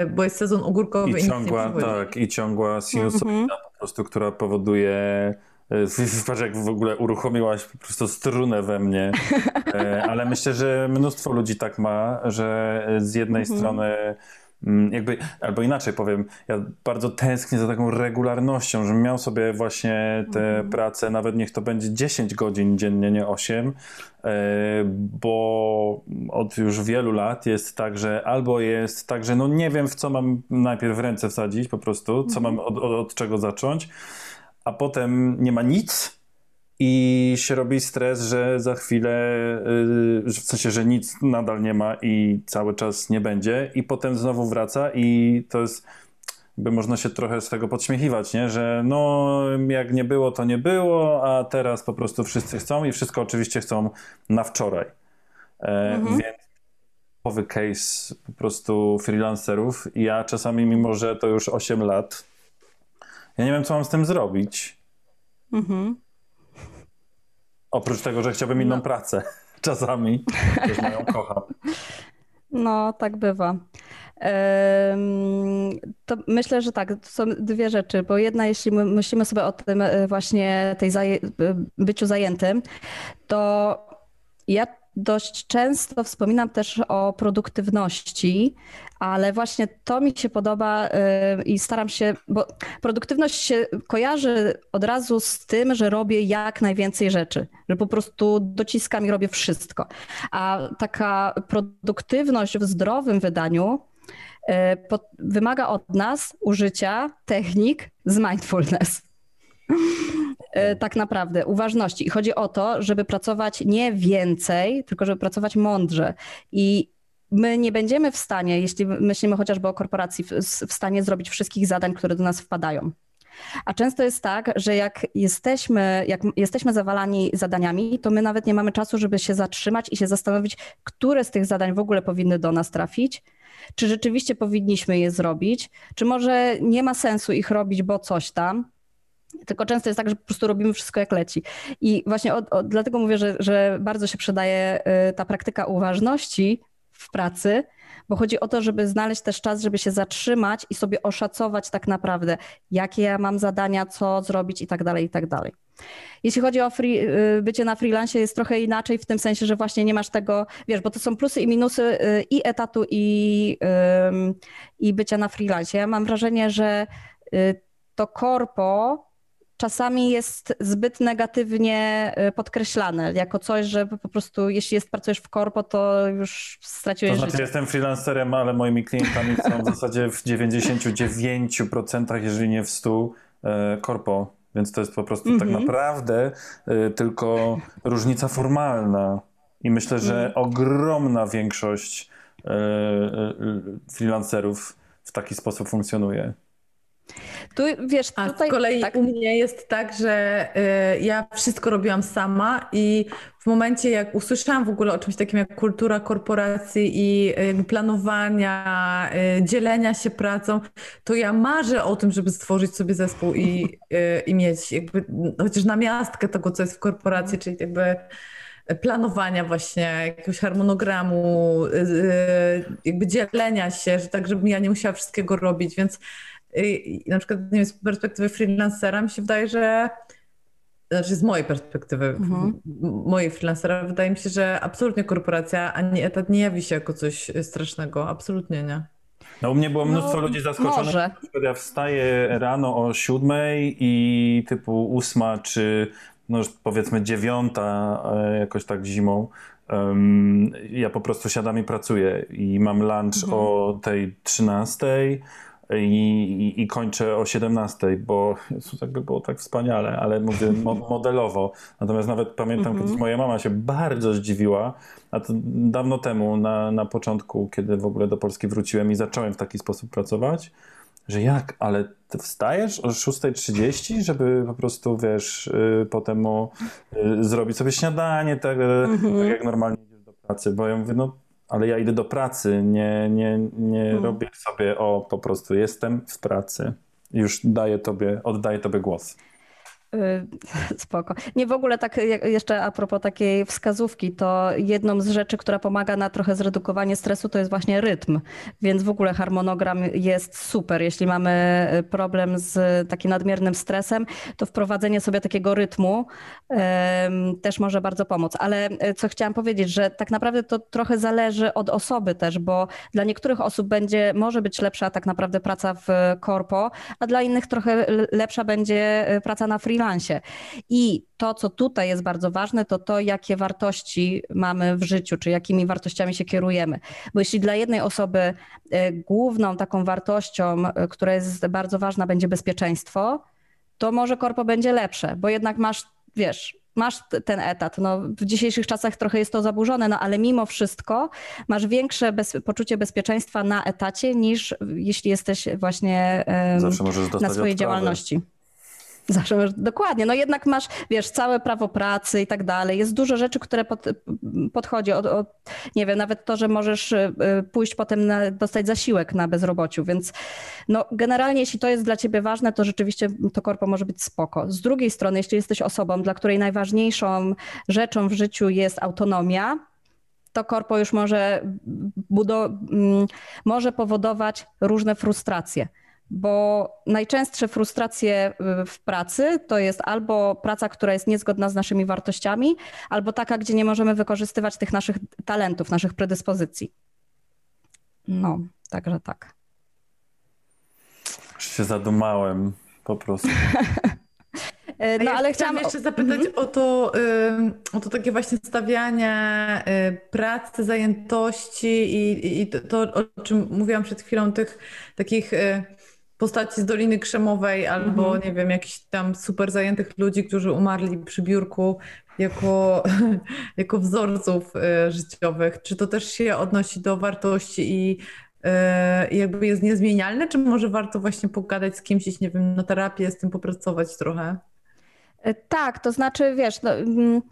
yy, bo jest sezon ogórkowy i, I ciągła, tak, i ciągła sinusoida Mhm. Po prostu, która powoduje e, Patrz, jak w ogóle uruchomiłaś po prostu strunę we mnie. E, Ale myślę, że mnóstwo ludzi tak ma, że z jednej Mhm. strony jakby, albo inaczej powiem, ja bardzo tęsknię za taką regularnością, żebym miał sobie właśnie tę pracę, nawet niech to będzie 10 godzin dziennie, nie 8, e, bo od już wielu lat jest tak, że albo jest tak, że no nie wiem w co mam najpierw w ręce wsadzić po prostu, co mam od, od, od czego zacząć, a potem nie ma nic i się robi stres, że za chwilę, że w sensie, że nic nadal nie ma i cały czas nie będzie i potem znowu wraca i to jest jakby można się trochę z tego podśmiechiwać, nie? że no jak nie było, to nie było, a teraz po prostu wszyscy chcą i wszystko oczywiście chcą na wczoraj. E, Mhm. Więc typowy case po prostu freelancerów. Ja czasami, mimo że to już 8 lat, ja nie wiem, co mam z tym zrobić. Mhm. Oprócz tego, że chciałbym inną pracę. Czasami. Też moją kocham. No, tak bywa. To myślę, że tak, to są dwie rzeczy, bo jedna, jeśli my myślimy sobie o tym e, właśnie tej zaje- byciu zajętym, to ja dość często wspominam też o produktywności, ale właśnie to mi się podoba y, i staram się, bo produktywność się kojarzy od razu z tym, że robię jak najwięcej rzeczy, że po prostu dociskam i robię wszystko. A taka produktywność w zdrowym wydaniu y, wymaga od nas użycia technik z mindfulness. Y, tak naprawdę, uważności. I chodzi o to, żeby pracować nie więcej, tylko żeby pracować mądrze. I my nie będziemy w stanie, jeśli myślimy chociażby o korporacji, w stanie zrobić wszystkich zadań, które do nas wpadają. A często jest tak, że jak jesteśmy, jak jesteśmy zawalani zadaniami, to my nawet nie mamy czasu, żeby się zatrzymać i się zastanowić, które z tych zadań w ogóle powinny do nas trafić, czy rzeczywiście powinniśmy je zrobić, czy może nie ma sensu ich robić, bo coś tam. Tylko często jest tak, że po prostu robimy wszystko jak leci. I właśnie od, od, dlatego mówię, że, że bardzo się przydaje y, ta praktyka uważności w pracy, bo chodzi o to, żeby znaleźć też czas, żeby się zatrzymać i sobie oszacować tak naprawdę, jakie ja mam zadania, co zrobić i tak dalej, i tak dalej. Jeśli chodzi o free, y, bycie na freelance, jest trochę inaczej w tym sensie, że właśnie nie masz tego, wiesz, bo to są plusy i minusy y, i etatu, i, i bycia na freelance. Ja mam wrażenie, że to korpo czasami jest zbyt negatywnie y, podkreślane, jako coś, że po prostu jeśli jest, pracujesz w korpo, to już straciłeś To znaczy życie. jestem freelancerem, ale moimi klientami są w zasadzie w 99%, jeżeli nie w 100% e, korpo, więc to jest po prostu mm -hmm. tak mhm. naprawdę y, tylko różnica formalna i myślę, że mm. ogromna większość e, e, freelancerów w taki sposób funkcjonuje. Tu wiesz, A tutaj, z kolei tak. u mnie jest tak, że y, ja wszystko robiłam sama i w momencie jak usłyszałam w ogóle o czymś takim jak kultura korporacji i y, planowania, y, dzielenia się pracą, to ja marzę o tym, żeby stworzyć sobie zespół i, y, i mieć jakby chociaż namiastkę tego, co jest w korporacji, czyli jakby planowania właśnie, jakiegoś harmonogramu, y, y, jakby dzielenia się, że tak, żebym ja nie musiała wszystkiego robić, więc na przykład nie wiem, z perspektywy freelancera mi się wydaje, że znaczy z mojej perspektywy, mhm. mojej freelancera, wydaje mi się, że absolutnie korporacja ani etat nie jawi się jako coś strasznego. Absolutnie nie. No u mnie było mnóstwo no, ludzi zaskoczonych. Może. Ja wstaję rano o siódmej i typu ósma, czy no powiedzmy dziewiąta, e, jakoś tak zimą. Um, ja po prostu siadam i pracuję i mam lunch mhm. o tej trzynastej i, i, kończę o 17, bo tak by było tak wspaniale, ale mówię mo modelowo. Natomiast nawet pamiętam, mm -hmm. kiedyś moja mama się bardzo zdziwiła, a to dawno temu, na, na początku, kiedy w ogóle do Polski wróciłem i zacząłem w taki sposób pracować, że jak, ale ty wstajesz o 6.30, żeby po prostu, wiesz, y, potem o, y, zrobić sobie śniadanie, tak, mm -hmm. tak jak normalnie idziesz do pracy, bo ja mówię, no ale ja idę do pracy, nie, nie, nie hmm. robię sobie o po prostu jestem w pracy. Już daję tobie, oddaję tobie głos. Y, spoko. Nie w ogóle tak jeszcze a propos takiej wskazówki, to jedną z rzeczy, która pomaga na trochę zredukowanie stresu, to jest właśnie rytm. Więc w ogóle harmonogram jest super. Jeśli mamy y, problem z takim nadmiernym stresem, to wprowadzenie sobie takiego rytmu um, też może bardzo pomóc. Ale y, co chciałam powiedzieć, że tak naprawdę to trochę zależy od osoby też, bo dla niektórych osób będzie, może być lepsza tak naprawdę praca w korpo, a dla innych trochę lepsza będzie praca na freelance freelancie. I to, co tutaj jest bardzo ważne, to to, jakie wartości mamy w życiu, czy jakimi wartościami się kierujemy. Bo jeśli dla jednej osoby e, główną taką wartością, e, która jest bardzo ważna, będzie bezpieczeństwo, to może korpo będzie lepsze, bo jednak masz, wiesz, masz ten etat. No, w dzisiejszych czasach trochę jest to zaburzone, no ale mimo wszystko masz większe bez, poczucie bezpieczeństwa na etacie niż jeśli jesteś właśnie um, na swojej działalności. Zawsze masz, dokładnie, no jednak masz, wiesz, całe prawo pracy i tak dalej. Jest dużo rzeczy, które pod, podchodzi od, od, nie wiem, nawet to, że możesz y, pójść potem na, dostać zasiłek na bezrobociu, więc no generalnie jeśli to jest dla ciebie ważne, to rzeczywiście to korpo może być spoko. Z drugiej strony, jeśli jesteś osobą, dla której najważniejszą rzeczą w życiu jest autonomia, to korpo już może, budo- mm, może powodować różne frustracje bo najczęstsze frustracje y, w pracy to jest albo praca, która jest niezgodna z naszymi wartościami, albo taka, gdzie nie możemy wykorzystywać tych naszych talentów, naszych predyspozycji. No, także tak. Już się zadumałem po prostu. No, ale chciałam jeszcze zapytać mhm. o, to, o to takie właśnie stawianie y, pracy, zajętości i, i to, o czym mówiłam przed chwilą, tych takich y, postaci z Doliny Krzemowej albo mhm. nie wiem, jakichś tam super zajętych ludzi, którzy umarli przy biurku jako, jako wzorców y, życiowych. Czy to też się odnosi do wartości i jakby jest niezmienialne, czy może warto właśnie pogadać z kimś, nie wiem, na terapię, z tym popracować trochę? E, tak, to znaczy, wiesz, no, mm,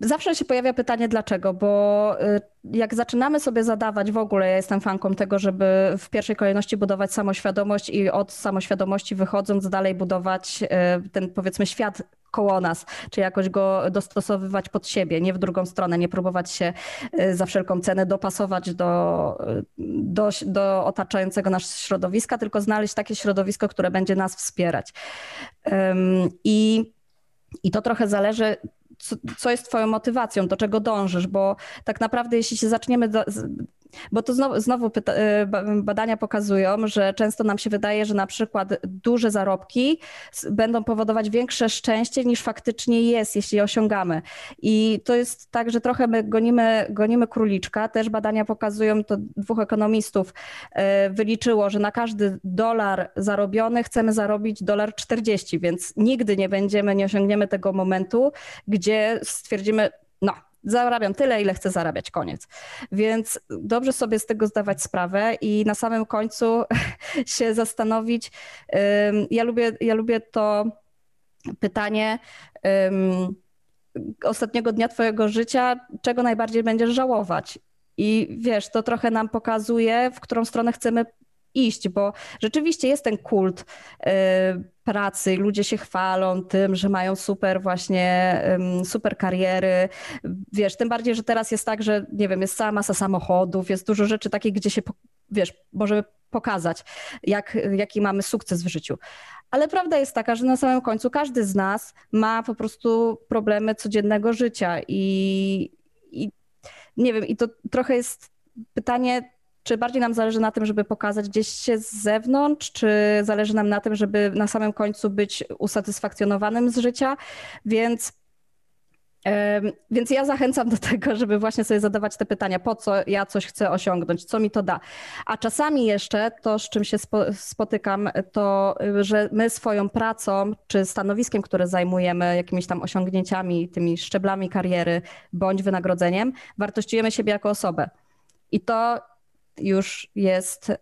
zawsze się pojawia pytanie dlaczego, bo y, jak zaczynamy sobie zadawać w ogóle, ja jestem fanką tego, żeby w pierwszej kolejności budować samoświadomość i od samoświadomości wychodząc dalej budować y, ten powiedzmy świat koło nas, czy jakoś go dostosowywać pod siebie, nie w drugą stronę, nie próbować się y, za wszelką cenę dopasować do, do, do otaczającego nas środowiska, tylko znaleźć takie środowisko, które będzie nas wspierać. I i to trochę zależy, co, co, jest Twoją motywacją, do czego dążysz, bo tak naprawdę, jeśli się zaczniemy do, bo to znowu, znowu y, badania pokazują, że często nam się wydaje, że na przykład duże zarobki będą powodować większe szczęście niż faktycznie jest, jeśli osiągamy. I to jest tak, że trochę my gonimy, gonimy króliczka. Też badania pokazują, to dwóch ekonomistów y, wyliczyło, że na każdy dolar zarobiony chcemy zarobić dolar 40, więc nigdy nie będziemy, nie osiągniemy tego momentu, gdzie stwierdzimy, no, zarabiam tyle, ile chcę zarabiać, koniec. Więc dobrze sobie z tego zdawać sprawę i na samym końcu się zastanowić. Ja lubię, ja lubię to pytanie ostatniego dnia Twojego życia, czego najbardziej będziesz żałować. I wiesz, to trochę nam pokazuje, w którą stronę chcemy iść, bo rzeczywiście jest ten kult y, pracy, ludzie się chwalą tym, że mają super właśnie, super kariery. Wiesz, tym bardziej, że teraz jest tak, że nie wiem, jest cała masa samochodów, jest dużo rzeczy takich, gdzie się, wiesz, możemy pokazać, jak, jaki mamy sukces w życiu. Ale prawda jest taka, że na samym końcu każdy z nas ma po prostu problemy codziennego życia i, i nie wiem, i to trochę jest pytanie, czy bardziej nam zależy na tym, żeby pokazać gdzieś się z zewnątrz, czy zależy nam na tym, żeby na samym końcu być usatysfakcjonowanym z życia? Więc więc ja zachęcam do tego, żeby właśnie sobie zadawać te pytania, po co ja coś chcę osiągnąć, co mi to da. A czasami jeszcze to, z czym się spotykam, to że my swoją pracą czy stanowiskiem, które zajmujemy, jakimiś tam osiągnięciami, tymi szczeblami kariery bądź wynagrodzeniem, wartościujemy siebie jako osobę. I to już jest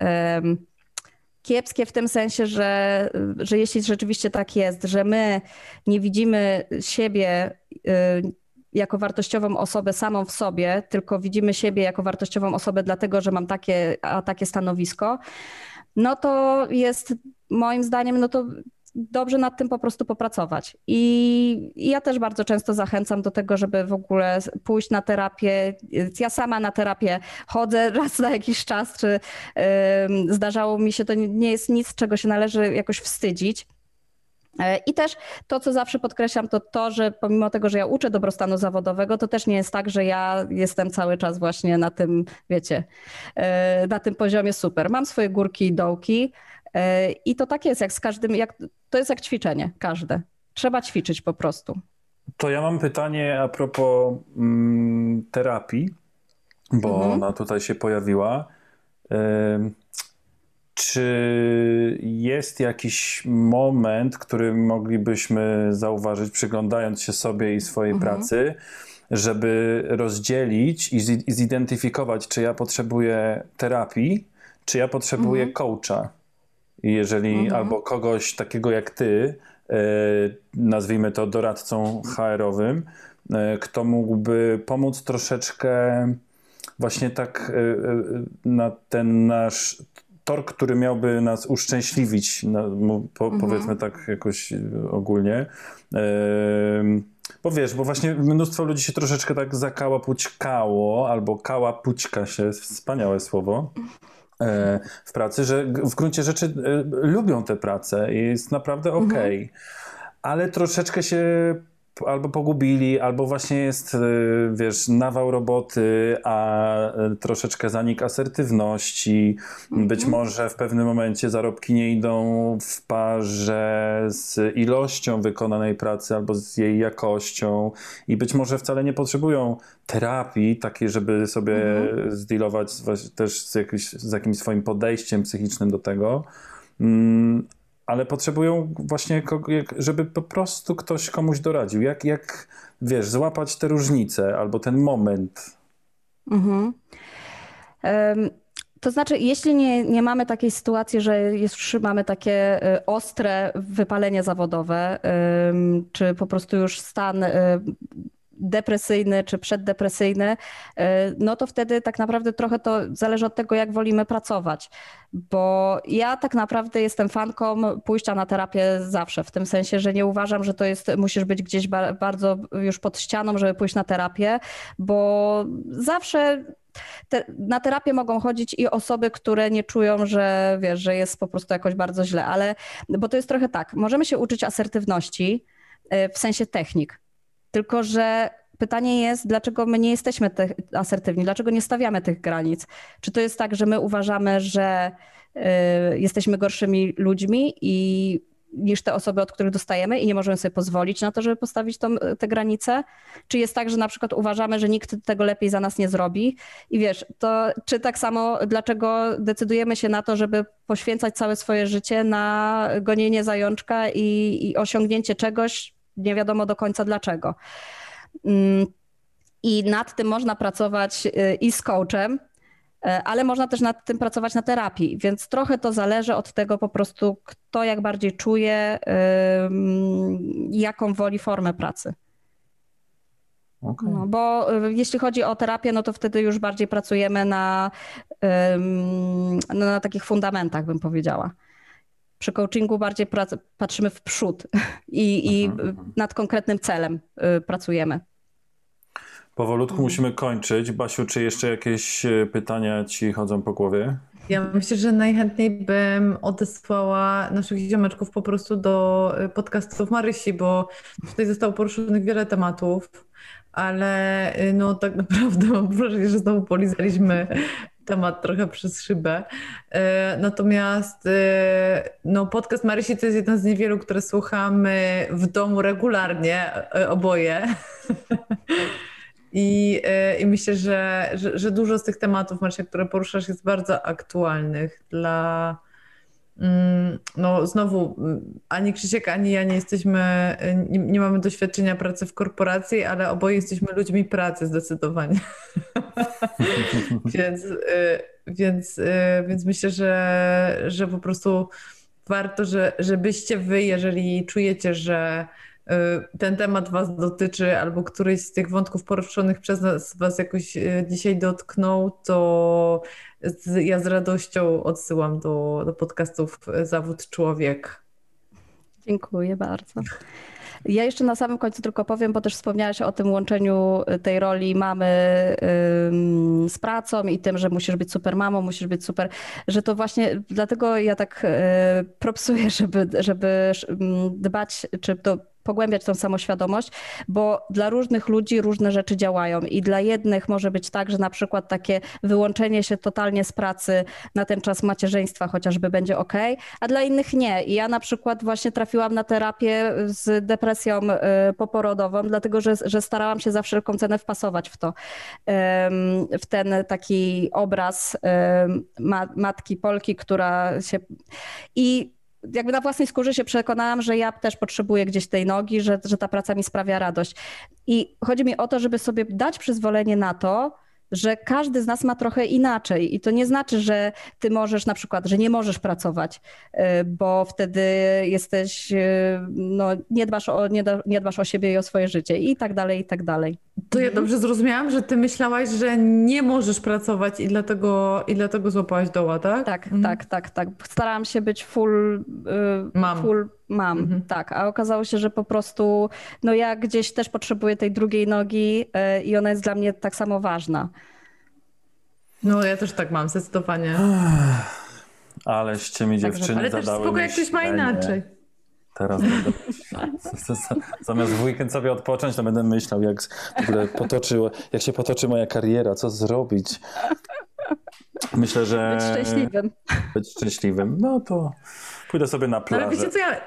kiepskie w tym sensie, że, że jeśli rzeczywiście tak jest, że my nie widzimy siebie y, jako wartościową osobę samą w sobie, tylko widzimy siebie jako wartościową osobę dlatego, że mam takie, a takie stanowisko, no to jest moim zdaniem, no to dobrze nad tym po prostu popracować. I, ja też bardzo często zachęcam do tego, żeby w ogóle pójść na terapię. Ja sama na terapię chodzę raz na jakiś czas, czy zdarzało mi się, to nie jest nic, czego się należy jakoś wstydzić. E, I też to, co zawsze podkreślam, to to, że pomimo tego, że ja uczę dobrostanu zawodowego, to też nie jest tak, że ja jestem cały czas właśnie na tym, wiecie, e, na tym poziomie super. Mam swoje górki i dołki, E, I to tak jest, jak z każdym, jak, to jest jak ćwiczenie, każde. Trzeba ćwiczyć po prostu. To ja mam pytanie a propos mm, terapii, bo mhm. ona tutaj się pojawiła. czy jest jakiś moment, który moglibyśmy zauważyć, przyglądając się sobie i swojej mhm. pracy, żeby rozdzielić i zidentyfikować, czy ja potrzebuję terapii, czy ja potrzebuję mhm. coacha? Jeżeli mhm. albo kogoś takiego jak ty, e, nazwijmy to doradcą HR-owym, e, kto mógłby pomóc troszeczkę właśnie tak e, na ten nasz tor, który miałby nas uszczęśliwić, po, mhm. powiedzmy tak jakoś ogólnie. Bo wiesz, bo właśnie mnóstwo ludzi się troszeczkę tak zakałapućkało, albo kałapućka się, wspaniałe słowo, w pracy, że w gruncie rzeczy e, lubią tę pracę i jest naprawdę okej. Okay. Ale troszeczkę się albo pogubili, albo właśnie jest, y, wiesz, nawał roboty, a y, troszeczkę zanik asertywności. Mhm. Być może w pewnym momencie zarobki nie idą w parze z ilością wykonanej pracy albo z jej jakością i być może wcale nie potrzebują terapii takiej, żeby sobie mhm. zdealować też z, z jakimś swoim podejściem psychicznym do tego. Ale potrzebują właśnie, żeby po prostu ktoś komuś doradził. Jak, jak wiesz, złapać te różnice albo ten moment. Mhm. Um. To znaczy, jeśli nie, nie mamy takiej sytuacji, że już mamy takie y, ostre wypalenie zawodowe, czy po prostu już stan y, depresyjny czy przeddepresyjny, e, no to wtedy tak naprawdę trochę to zależy od tego, jak wolimy pracować. Bo ja tak naprawdę jestem fanką pójścia na terapię zawsze, w tym sensie, że nie uważam, że to jest, musisz być gdzieś bardzo już pod ścianą, żeby pójść na terapię, bo zawsze te, na terapię mogą chodzić i osoby, które nie czują, że wiesz, że jest po prostu jakoś bardzo źle, ale bo to jest trochę tak, możemy się uczyć asertywności e, w sensie technik. Tylko, że pytanie jest, dlaczego my nie jesteśmy asertywni, dlaczego nie stawiamy tych granic? Czy to jest tak, że my uważamy, że y, jesteśmy gorszymi ludźmi i niż te osoby, od których dostajemy i nie możemy sobie pozwolić na to, żeby postawić tą, te granice? Czy jest tak, że na przykład uważamy, że nikt tego lepiej za nas nie zrobi? I wiesz, to czy tak samo, dlaczego decydujemy się na to, żeby poświęcać całe swoje życie na gonienie zajączka i, i osiągnięcie czegoś, nie wiadomo do końca dlaczego. Mm, I nad tym można pracować y, i z coachem, y, ale można też nad tym pracować na terapii, więc trochę to zależy od tego po prostu, kto jak bardziej czuje, jaką woli formę pracy. Okay. No, bo y, jeśli chodzi o terapię, no to wtedy już bardziej pracujemy na, na takich fundamentach, bym powiedziała. Przy coachingu bardziej patrzymy w przód i, i mhm, mhm. nad konkretnym celem y, pracujemy. Powolutku mhm. musimy kończyć. Basiu, czy jeszcze jakieś y, pytania ci chodzą po głowie? Ja myślę, że najchętniej bym odesłała naszych ziomeczków po prostu do y, podcastów Marysi, bo tutaj zostało poruszonych wiele tematów, ale no tak naprawdę mam wrażenie, że znowu polizaliśmy temat trochę przez szybę. E, natomiast e, no, podcast Marysi to jest jeden z niewielu, które słuchamy w domu regularnie, e, oboje. I, I myślę, że, że, że, dużo z tych tematów, Marysia, które poruszasz, jest bardzo aktualnych dla, Mm, no znowu, mm, ani Krzysiek, ani ja nie jesteśmy, nie, nie, mamy doświadczenia pracy w korporacji, ale oboje jesteśmy ludźmi pracy zdecydowanie. więc, y, więc, y, więc myślę, że, że po prostu warto, że, żebyście wy, jeżeli czujecie, że y, ten temat Was dotyczy, albo któryś z tych wątków poruszonych przez nas Was jakoś dzisiaj dotknął, to z, ja z radością odsyłam do, do podcastów Zawód Człowiek. Dziękuję bardzo. Ja jeszcze na samym końcu tylko powiem, bo też wspomniałaś o tym łączeniu tej roli mamy z pracą i tym, że musisz być super mamą, musisz być super, że to właśnie dlatego ja tak y, propsuję, żeby, żeby dbać, czy to pogłębiać tą samoświadomość, bo dla różnych ludzi różne rzeczy działają i dla jednych może być tak, że na przykład takie wyłączenie się totalnie z pracy na ten czas macierzyństwa chociażby będzie ok, a dla innych nie. I ja na przykład właśnie trafiłam na terapię z depresją y, poporodową, dlatego że, że starałam się za wszelką cenę wpasować w to, w ten taki obraz matki Polki, która się... I jakby na własnej skórze się przekonałam, że ja też potrzebuję gdzieś tej nogi, że, że ta praca mi sprawia radość. I chodzi mi o to, żeby sobie dać przyzwolenie na to, że każdy z nas ma trochę inaczej i to nie znaczy, że ty możesz na przykład, że nie możesz pracować, y, bo wtedy jesteś, y, no nie dbasz o, nie, nie dbasz o siebie i o swoje życie i tak dalej, i tak dalej. To ja dobrze zrozumiałam, że ty myślałaś, że nie możesz pracować i dlatego, i dlatego złapałaś doła, tak? Tak, mhm. tak, tak, tak. Starałam się być full, y, mam. full mam, mhm. tak, a okazało się, że po prostu no ja gdzieś też potrzebuję tej drugiej nogi y, i ona jest dla mnie tak samo ważna. No ja też tak mam, zdecydowanie. Aleście mi dziewczyny Ale też spoko, jak ktoś ma inaczej. Teraz będę. Zamiast w weekend sobie odpocząć, to będę myślał, jak w ogóle potoczyło, jak się potoczy moja kariera, co zrobić. Myślę, że... Być szczęśliwym. Być szczęśliwym. No to pójdę sobie na No, ale plażę. wiecie co, ja,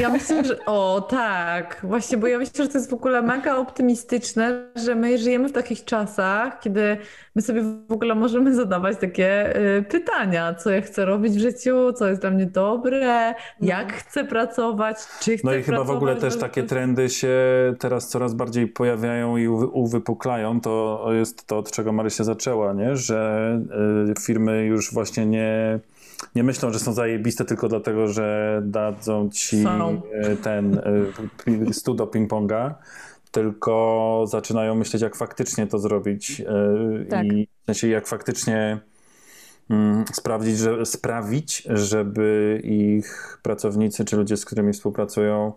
ja myślę, że o tak, właśnie, bo ja myślę, że to jest w ogóle mega optymistyczne, że my żyjemy w takich czasach, kiedy my sobie w ogóle możemy zadawać takie y, pytania, co ja chcę robić w życiu, co jest dla mnie dobre, jak chcę pracować, czy chcę No i chyba w ogóle też takie trendy się teraz coraz bardziej pojawiają i uwy- uwypuklają. To jest to, od czego Marysia zaczęła, nie? że y, firmy już właśnie nie, nie myślą, że są zajebiste tylko dlatego, że dadzą ci Są. y, ten y, stół do ping-ponga, tylko zaczynają myśleć, jak faktycznie to zrobić y, Tak. i w sensie jak faktycznie mm, sprawdzić, że, sprawić, żeby ich pracownicy czy ludzie, z którymi współpracują,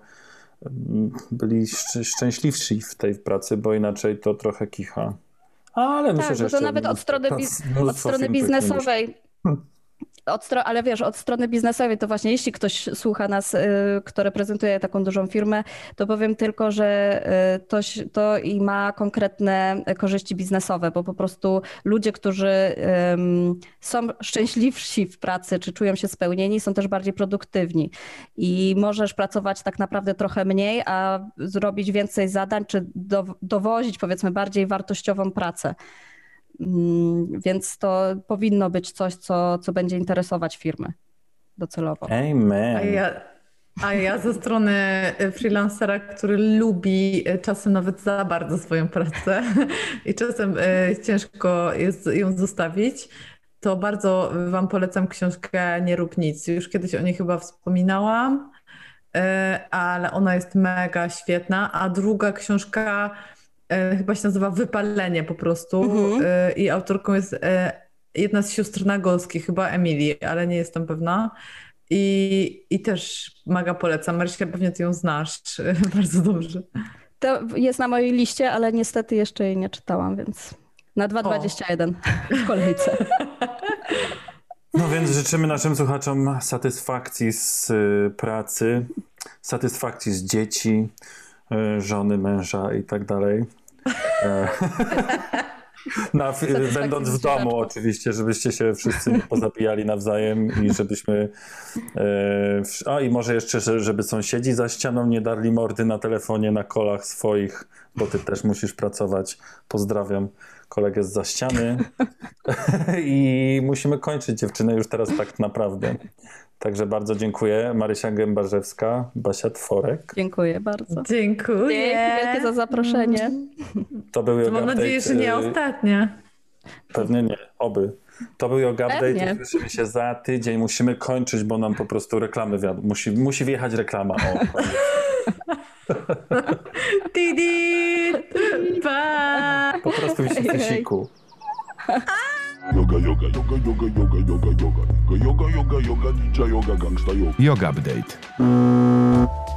mm, byli szcz- szczęśliwsi w tej pracy, bo inaczej to trochę kicha. Ale myślę, Tak, że bo to nawet od strony, od strony biznesowej. Od ale wiesz, od strony biznesowej to właśnie, jeśli ktoś słucha nas, y, kto reprezentuje taką dużą firmę, to powiem tylko, że y, to, to i ma konkretne korzyści biznesowe, bo po prostu ludzie, którzy ym, są szczęśliwsi w pracy, czy czują się spełnieni, są też bardziej produktywni. I możesz pracować tak naprawdę trochę mniej, a zrobić więcej zadań, czy do, dowozić powiedzmy bardziej wartościową pracę. Mm, Więc to powinno być coś, co, co będzie interesować firmy docelowo. Amen. A ja, a ja ze strony y, freelancera, który lubi y, czasem nawet za bardzo swoją pracę i czasem y, ciężko jest ją zostawić, to bardzo Wam polecam książkę Nie rób nic. Już kiedyś o niej chyba wspominałam, ale ona jest mega świetna. A druga książka chyba się nazywa Wypalenie po prostu Mhm. y, i autorką jest y, jedna z sióstr Nagolskich, chyba Emilii, ale nie jestem pewna. I, I też mega polecam. Marysia, pewnie ty ją znasz bardzo dobrze. To jest na mojej liście, ale niestety jeszcze jej nie czytałam, więc na 2.21 w kolejce. No więc życzymy naszym słuchaczom satysfakcji z y, pracy, satysfakcji z dzieci, y, żony, męża i tak dalej. E, Na, będąc w domu oczywiście, żebyście się wszyscy nie pozabijali nawzajem i żebyśmy... E, a i może jeszcze, że- żeby sąsiedzi za ścianą nie darli mordy na telefonie, na kolach swoich, bo ty też musisz pracować. Pozdrawiam kolegę z za ściany. I musimy kończyć dziewczyny już teraz tak naprawdę. Także bardzo dziękuję. Marysia Gębarzewska, Basia Tworek. Dziękuję bardzo. Dziękuję. Dzięki wielkie za zaproszenie. To był Yoga mam nadzieję, że nie y, ostatnia. Pewnie nie, oby. To był Yoga Update, Pewnie. słyszymy się za tydzień. Musimy kończyć, bo nam po prostu reklamy wiadomo. Musi, musi wjechać reklama. O. Tidi! Pa! po prostu mi się Hej, hej. Yoga, yoga, yoga, yoga, yoga, yoga, yoga, yoga, yoga, yoga, yoga, ninja yoga, gangsta yoga. Yoga Update.